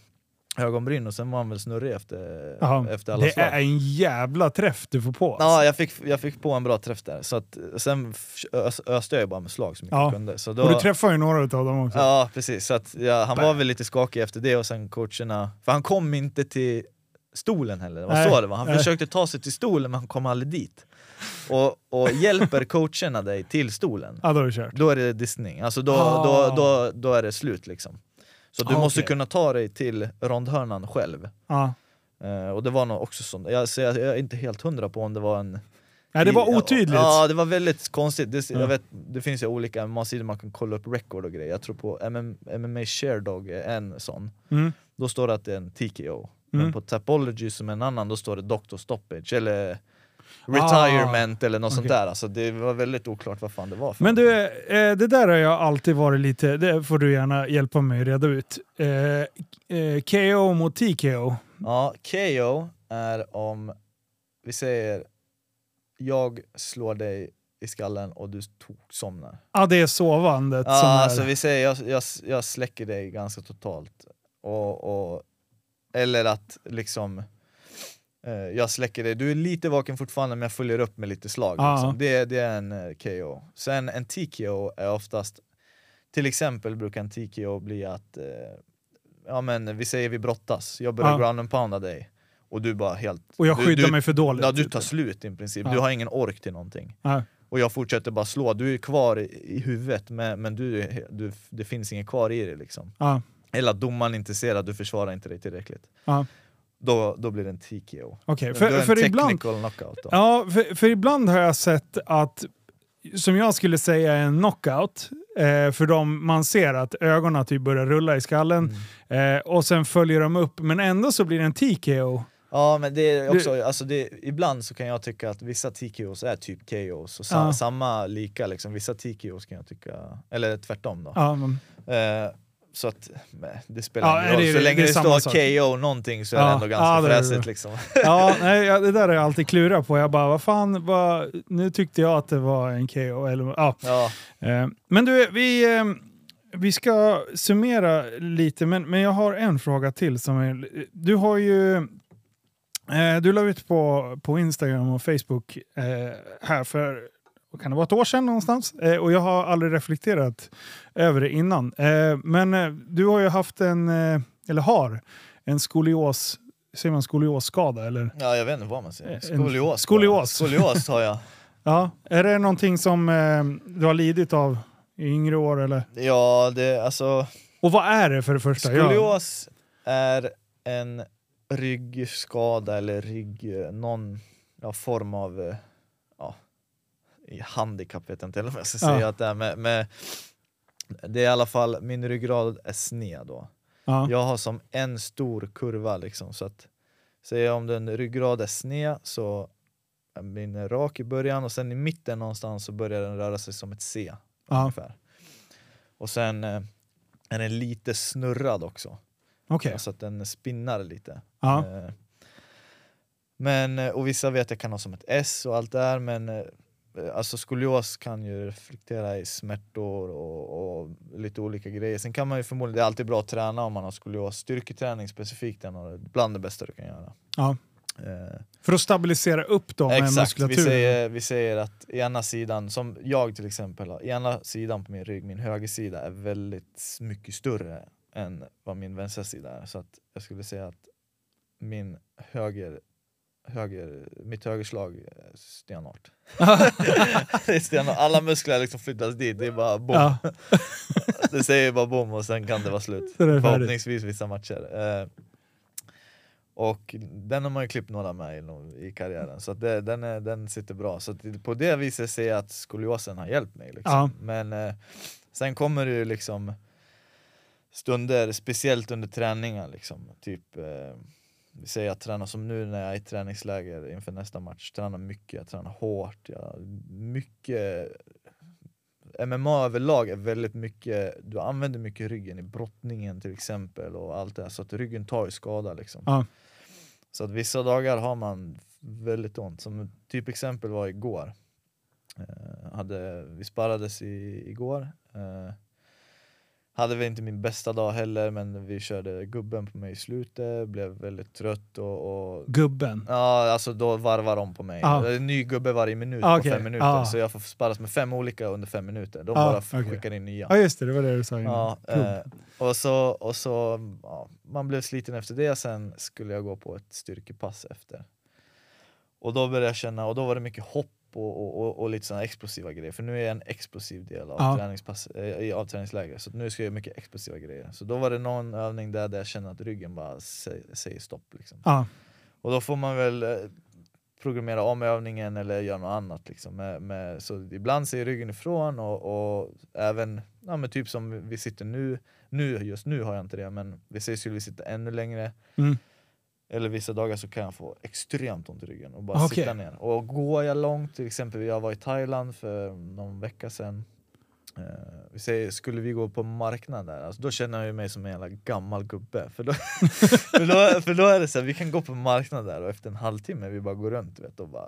ögonbryn och sen var han väl snurrig efter, efter alla Det slag. är en jävla träff du får på. Ja, jag fick, jag fick på en bra träff där. Så att, sen ös, öste jag ju bara med slag så mycket Ja. jag kunde. Så då, Och du träffar ju några av dem också. Ja, precis. Så att, ja, han var väl lite skakig efter det och sen coacherna, för han kom inte till stolen heller, det var Nej, så det var. Han nej. försökte ta sig till stolen men han kom aldrig dit. Och, och hjälper coacherna dig till stolen, Ja, då är det kört. då är det dissning. Alltså då, Ah. då, då, då är det slut liksom. Så du Ah, måste okej. kunna ta dig till rondhörnan själv. Ja. Eh, och det var nog också sånt, jag, så jag, jag är inte helt hundra på om det var en Nej, det var otydligt. Ja, det var väldigt konstigt. Det, Ja. jag vet, det finns ju olika sidor man kan kolla upp record och grejer. Jag tror på MM, MMA Sharedog är en sån. Mm. Då står det att det är en TKO. Mm. Men på Tapology som är en annan, då står det Doctor Stoppage eller Retirement eller något sånt okej. där. Alltså, det var väldigt oklart vad fan det var för Men du, eh, det där har jag alltid varit lite, det får du gärna hjälpa mig reda ut. Eh, eh, KO mot TKO. Ja, KO är om, vi säger, jag slår dig i skallen och du somnar. Ja, det är sovandet som Ja, är... alltså vi säger jag, jag, jag släcker dig ganska totalt. Och, och, eller att liksom jag släcker dig, du är lite vaken fortfarande men jag följer upp med lite slag. Liksom. Det, det är en eh, KO. Sen en TKO är oftast till exempel brukar en TKO bli att, eh, ja men vi säger vi brottas, jag börjar Ja. ground and pounda dig och du bara helt... Och jag du, skyddar du, mig för dåligt. Ja, du tar slut i princip, Ja. du har ingen ork till någonting. Och jag fortsätter bara slå, du är kvar i, i huvudet men, men du, du, det finns inget kvar i dig liksom. Eller att domaren inte ser att du försvarar inte dig tillräckligt. Då, då blir det en TKO. Då är för, en för ibland... knockout då. Ja, för, för ibland har jag sett att, som jag skulle säga är en knockout, eh, för de, man ser att ögonen typ börjar rulla i skallen Mm. eh, och sen följer de upp, men ändå så blir det en TKO. Ja men det är också, alltså det, ibland så kan jag tycka att vissa TKOs är typ KOs, och sa, Ja. samma lika liksom, vissa TKOs kan jag tycka, eller tvärtom då. Ja, men, Eh, så att det spelar Ja, ingen roll, det så länge det det, står sak. KO någonting så är det Ja, ändå ganska ja, det det. fräsigt liksom. ja, nej, det där har jag alltid klurat på. Jag bara, vad fan, vad, nu tyckte jag att det var en KO. Eller, ja. Ja, Eh, Men du, vi, eh, vi ska summera lite, men, men jag har en fråga till. Som är, du har ju... Eh, du la ut på, på Instagram och Facebook eh, här för vad kan det vara ett år sedan någonstans. Eh, och jag har aldrig reflekterat över det innan. Eh, men eh, du har ju haft en, eh, eller har, en skolios, säger man skoliosskada eller? ja jag vet inte vad man säger, En- skolios. skolios. Skolios har jag. Ja, är det någonting som eh, du har lidit av i yngre år eller? Ja, det, alltså Och vad är det för det första? Ja. Skolios är en ryggskada eller rygg, eh, någon ja, form av eh, ja, handikapp, vet jag inte eller vad jag ska Ja. säga att det är. Med, med, det är i alla fall, min ryggrad är sned då. Ja. Jag har som en stor kurva liksom, så att säger om den ryggrad är sned så är min rak i början och sen i mitten någonstans så börjar den röra sig som ett C. Ja. Ungefär. Och sen eh, är den lite snurrad också. Okej. Så att den spinnar lite. Ja. Eh, Men, och vissa vet jag kan ha som ett S och allt det där men eh, alltså skolios kan ju reflektera i smärtor och, och lite olika grejer. Sen kan man ju förmodligen, det är alltid bra att träna om man har skolios. Styrketräning specifikt är bland det bästa du kan göra. Ja. Eh, För att stabilisera upp med Exakt, vi muskulaturen. säger, vi säger att ena sidan, som jag till exempel har, ena sidan på min rygg, min högersida är väldigt mycket större än vad min vänstra sida är. Så att jag skulle säga att min höger, höger, mitt högerslag stenhårt. det är stenhårt. Alla muskler liksom flyttas dit, det är bara bom. Ja. det säger bara bom och sen kan det vara slut. Förhoppningsvis vissa matcher. Eh, och den har man ju klippt några med i, karriären, så det, den, är, den sitter bra. Så på det viset ser jag att skoliosen har hjälpt mig. Liksom. Ja. Men eh, sen kommer det ju liksom stunder, speciellt under träningar. Liksom. Typ, eh, vi säger jag tränar som nu när jag är i träningsläger inför nästa match, tränar mycket, jag tränar hårt, jag, mycket MMA överlag är väldigt mycket, du använder mycket ryggen i brottningen till exempel och allt det här, så att ryggen tar ju skada liksom. Ja. Så att vissa dagar har man väldigt ont, som typ exempel var igår. Eh, hade, vi sparrades i, igår, eh, hade väl inte min bästa dag heller men vi körde gubben på mig i slutet, blev väldigt trött och, och Gubben. Ja, alltså då varvar de på mig. En ny gubbe varje minut Ah, på okej. fem minuter, Ah. så jag får sparras med fem olika under fem minuter. De Ah, bara okej. skickar in nya. Ja just det, det var det du sa innan. Eh, och så, och så ja, man blev sliten efter det, sen skulle jag gå på ett styrkepass efter. Och då började jag känna, och då var det mycket hopp och, och, och, lite sådana explosiva grejer, för nu är jag en explosiv del av, Ja. träningspass, i- av träningsläger, så nu ska jag göra mycket explosiva grejer. Så då var det någon övning där, där jag kände att ryggen bara säger, säger stopp. Liksom. Ja. Och då får man väl eh, programmera om övningen eller göra något annat. Liksom. Med, med, så ibland säger ryggen ifrån och, och även ja, men typ som vi sitter nu, nu, just nu har jag inte det, men vi säger skulle vi sitta ännu längre Mm. Eller vissa dagar så kan jag få extremt ont i ryggen och bara Okej. sitta ner. Och går jag långt, till exempel jag var i Thailand för någon vecka sedan eh, vi säger, skulle vi gå på marknad där, alltså, då känner jag mig som en jävla gammal gubbe. För då, för då, för då är det så här, vi kan gå på marknad där och efter en halvtimme vi bara går runt vet, och, bara,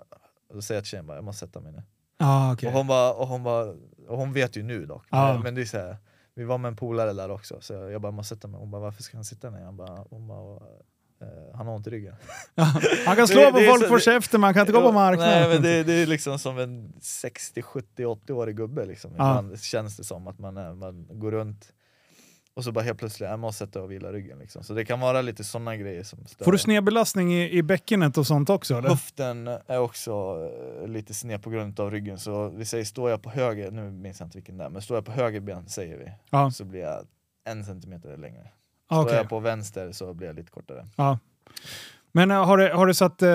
och då säger jag till tjejen bara, jag måste sätta mig ner. Ah, okej. Och, hon bara, och, hon bara, och hon vet ju nu dock, Ja. men, men det är så här, vi var med en polare där också, så jag bara, jag måste sätta mig. Hon bara, varför ska han sitta ner? Jag bara, hon bara, han har ont i ryggen. Han kan slå Det- på det folk på käften, man kan inte gå på marknaden. Nej, men det, det är liksom som en 60, 70, 80-årig gubbe. Liksom. Ja. Ibland känns det som att man, är, man går runt och så bara helt plötsligt, jag måste sätta och vila ryggen. Liksom. Så det kan vara lite sådana grejer som stör. Får du snedbelastning i, i bäckenet och sånt också? Eller? Höften är också eh, lite sned på grund av ryggen, så vi säger står jag på höger, nu minns jag inte vilken det är, men står jag på höger ben säger vi, Ja. så blir jag en centimeter längre. Ah, Står jag på vänster så blir jag lite kortare. Ja. Men äh, har, du, har, du satt, eh,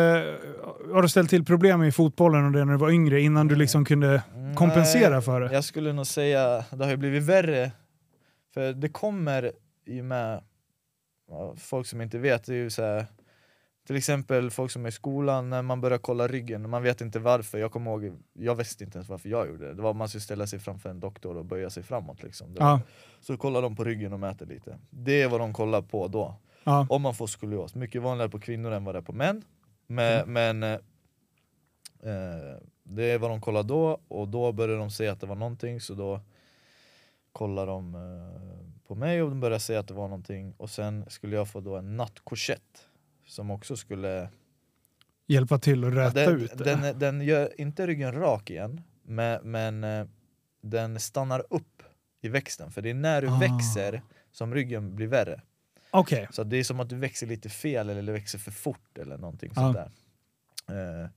har du ställt till problem i fotbollen och det när du var yngre innan du liksom kunde kompensera Nej, för det? Jag skulle nog säga, det har ju blivit värre, för det kommer och med folk som inte vet, det är ju så här, till exempel folk som är i skolan, när man börjar kolla ryggen, man vet inte varför, jag kommer ihåg, jag visste inte ens varför jag gjorde det, det var man skulle ställa sig framför en doktor och böja sig framåt liksom. Var, Ja, Så kollar de på ryggen och mäter lite, det är vad de kollar på då, ja. om man får skolios, mycket vanligare på kvinnor än vad det är på män, men, men eh, eh, det är vad de kollar då, och då börjar de säga att det var någonting, så då kollar de eh, på mig och de börjar säga att det var någonting, och sen skulle jag få då en nattkorsett som också skulle Hjälpa till att räta den, ut det. den, den gör inte ryggen rak igen, men, men eh, den stannar upp i växten, för det är när du Ah. växer som ryggen blir värre. Okej. Så det är som att du växer lite fel eller växer för fort eller någonting Ja. sånt där. Eh,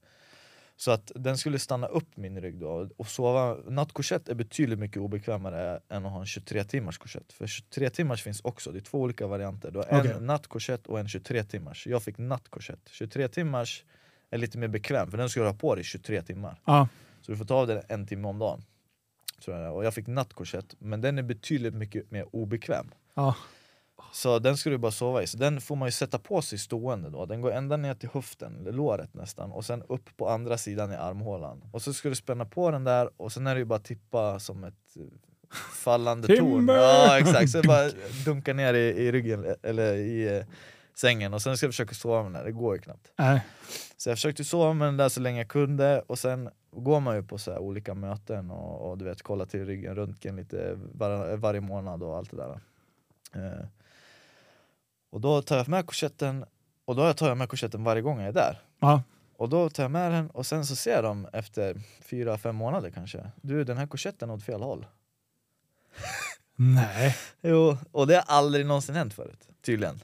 så att den skulle stanna upp min rygg då, och sova, nattkorsett är betydligt mycket obekvämare än att ha en 23 timmars korsett. För 23 timmars finns också, det är två olika varianter. Du har en Okej. nattkorsett och en 23 timmars. Jag fick nattkorsett. 23 timmars är lite mer bekväm, för den ska du ha på dig i 23 timmar. Ja. Så du får ta av den en timme om dagen. Tror jag. Och jag fick nattkorsett, men den är betydligt mycket mer obekväm. Ja. Så den ska du bara sova i, så den får man ju sätta på sig stående då, den går ända ner till höften, eller låret nästan, och sen upp på andra sidan i armhålan. Och så ska du spänna på den där, och sen är det ju bara tippa som ett eh, fallande torn. Ja exakt, så bara dunka ner i, i ryggen, eller i eh, sängen, och sen ska jag försöka sova med den där, det går ju knappt. Nej. Så jag försökte sova med den där så länge jag kunde, och sen går man ju på så olika möten och, och du vet kolla till ryggen, röntgen lite var, varje månad och allt det där. Eh, och då tar jag med korsetten, och då tar jag med korsetten varje gång jag är där. Ja. Och då tar jag med den och sen så ser de efter fyra, fem månader kanske, du den här korsetten åt fel håll. Nej. Jo, och det har aldrig någonsin hänt förut, tydligen.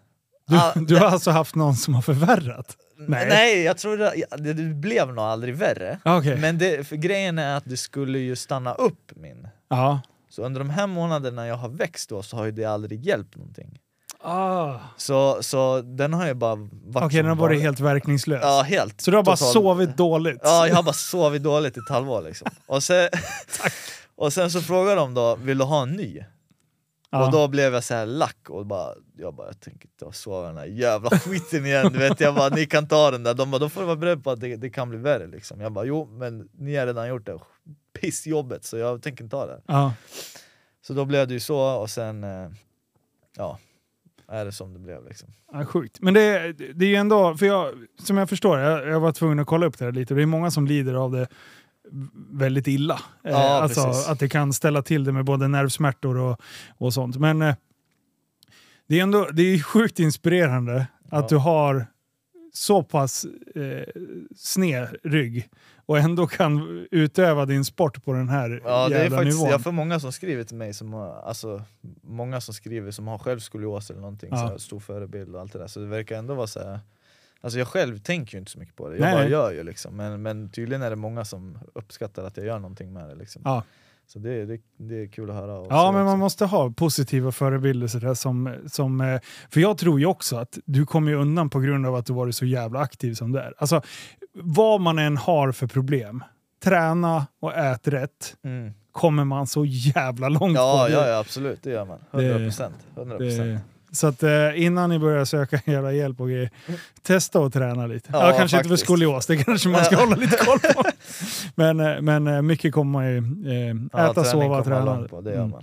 Du, Ah, du har alltså haft någon som har förvärrat? Nej. Nej, jag tror det, det, det blev nog aldrig värre. Okej. Men det, grejen är att det skulle ju stanna upp min. Ja. Så under de här månaderna jag har växt då så har ju det aldrig hjälpt någonting. Ah. Så, så den har ju bara varit Okej, som den har varit helt verkningslös. Ja, helt. Så du har bara Total- sovit dåligt? Ja, jag har bara sovit dåligt i ett halvår liksom. Och sen, och sen så frågar de då, vill du ha en ny? Ja. Och då blev jag så här lack och bara, jag bara, jag tänker inte sova den här jävla skiten igen, du vet, jag bara, ni kan ta den där, de bara, då får du vara beredd på att det, det kan bli värre liksom. Jag bara, jo men ni har redan gjort det pissjobbet så jag tänker inte ta det. Ja. Så då blev det ju så och sen, eh, ja, är det som det blev liksom. Ja, sjukt. Men det, det är ju ändå, för jag, som jag förstår, jag, jag var tvungen att kolla upp det här lite, det är många som lider av det väldigt illa. Eh, Ja, alltså precis. att det kan ställa till det med både nervsmärtor och, och sånt. Men eh, det är ändå det är sjukt inspirerande att Ja. du har så pass eh, sned rygg och ändå kan utöva din sport på den här Ja, det är jävla faktiskt, nivån. jag får många som skriver till mig, som har, alltså, många som skriver som har själv skolios eller någonting, Ja. så här, stor förebild och allt det där, så det verkar ändå vara så här. Alltså jag själv tänker ju inte så mycket på det, jag Nej, bara nej. gör ju liksom, men, men tydligen är det många som uppskattar att jag gör någonting med det liksom. Ja. Så det, det, det är kul att höra. Ja, men man också. måste ha positiva förebilder. Sådär, som, som, eh, för jag tror ju också att du kommer undan på grund av att du varit så jävla aktiv som du är. Alltså, vad man än har för problem, träna och ät rätt, mm. kommer man så jävla långt ja, på. det. ja, ja, absolut, det gör man. 100 procent. 100 Det- Så att eh, innan ni börjar söka jävla hjälp och grejer, testa att träna lite. Ja, Ja, kanske inte för faktiskt. skolios, det kanske man ska hålla lite koll på. Men, eh, men eh, mycket kommer man ju eh, Ja, äta, sova, träna. På, det gör Mm. man.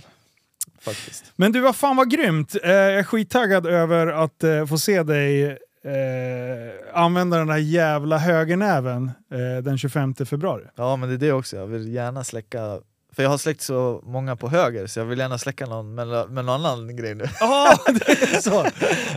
Faktiskt. Men du, vad fan vad grymt! Eh, jag är skittaggad över att eh, få se dig eh, använda den där jävla högernäven eh, den 25 februari. Ja men det är det också, jag vill gärna släcka för jag har släckt så många på höger så jag vill gärna släcka någon med, med någon annan grej nu. Är så!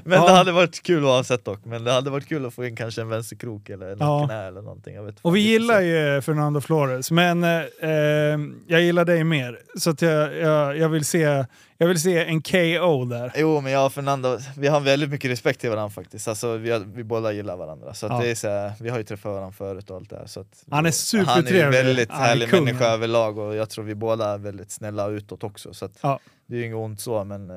Men Ja. det hade varit kul oavsett dock, men det hade varit kul att få in kanske en vänsterkrok eller en Ja. knä eller någonting. Jag vet Och vi gillar ju Fernando Flores, men eh, eh, jag gillar dig mer. Så att jag, jag, jag, vill se, jag vill se en KO där. Jo men jag och Fernando, vi har väldigt mycket respekt till varandra faktiskt, alltså, vi, har, vi båda gillar varandra. Så Ja. det är så här, vi har ju träffat varandra förut och allt det här. Så att, Han är Han är supertrevlig. ju väldigt härlig kung. människa överlag och jag tror vi båda är väldigt snälla utåt också. Så att Ja. Det är ju inget ont så men eh,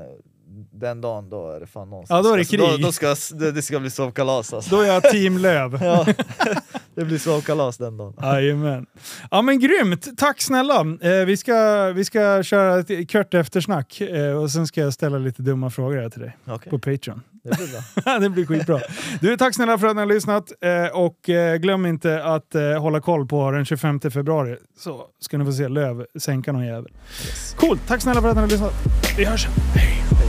den dagen då är det fan någonstans. Ja, då är det Alltså, krig. Då, då ska, det, det ska bli sovkalas alltså. Då är jag team Löv. Ja, det blir sovkalas den dagen. Jajamän. Ja men grymt, tack snälla. Eh, vi, ska, vi ska köra ett kort eftersnack eh, och sen ska jag ställa lite dumma frågor här till dig Okej, på Patreon. det blir bra. det blir skitbra. Du, tack snälla för att ni har lyssnat eh, och eh, glöm inte att eh, hålla koll på den 25 februari så ska ni få se Löv sänka någon jävel. Coolt, tack snälla för att ni har lyssnat. Vi hörs. Hej!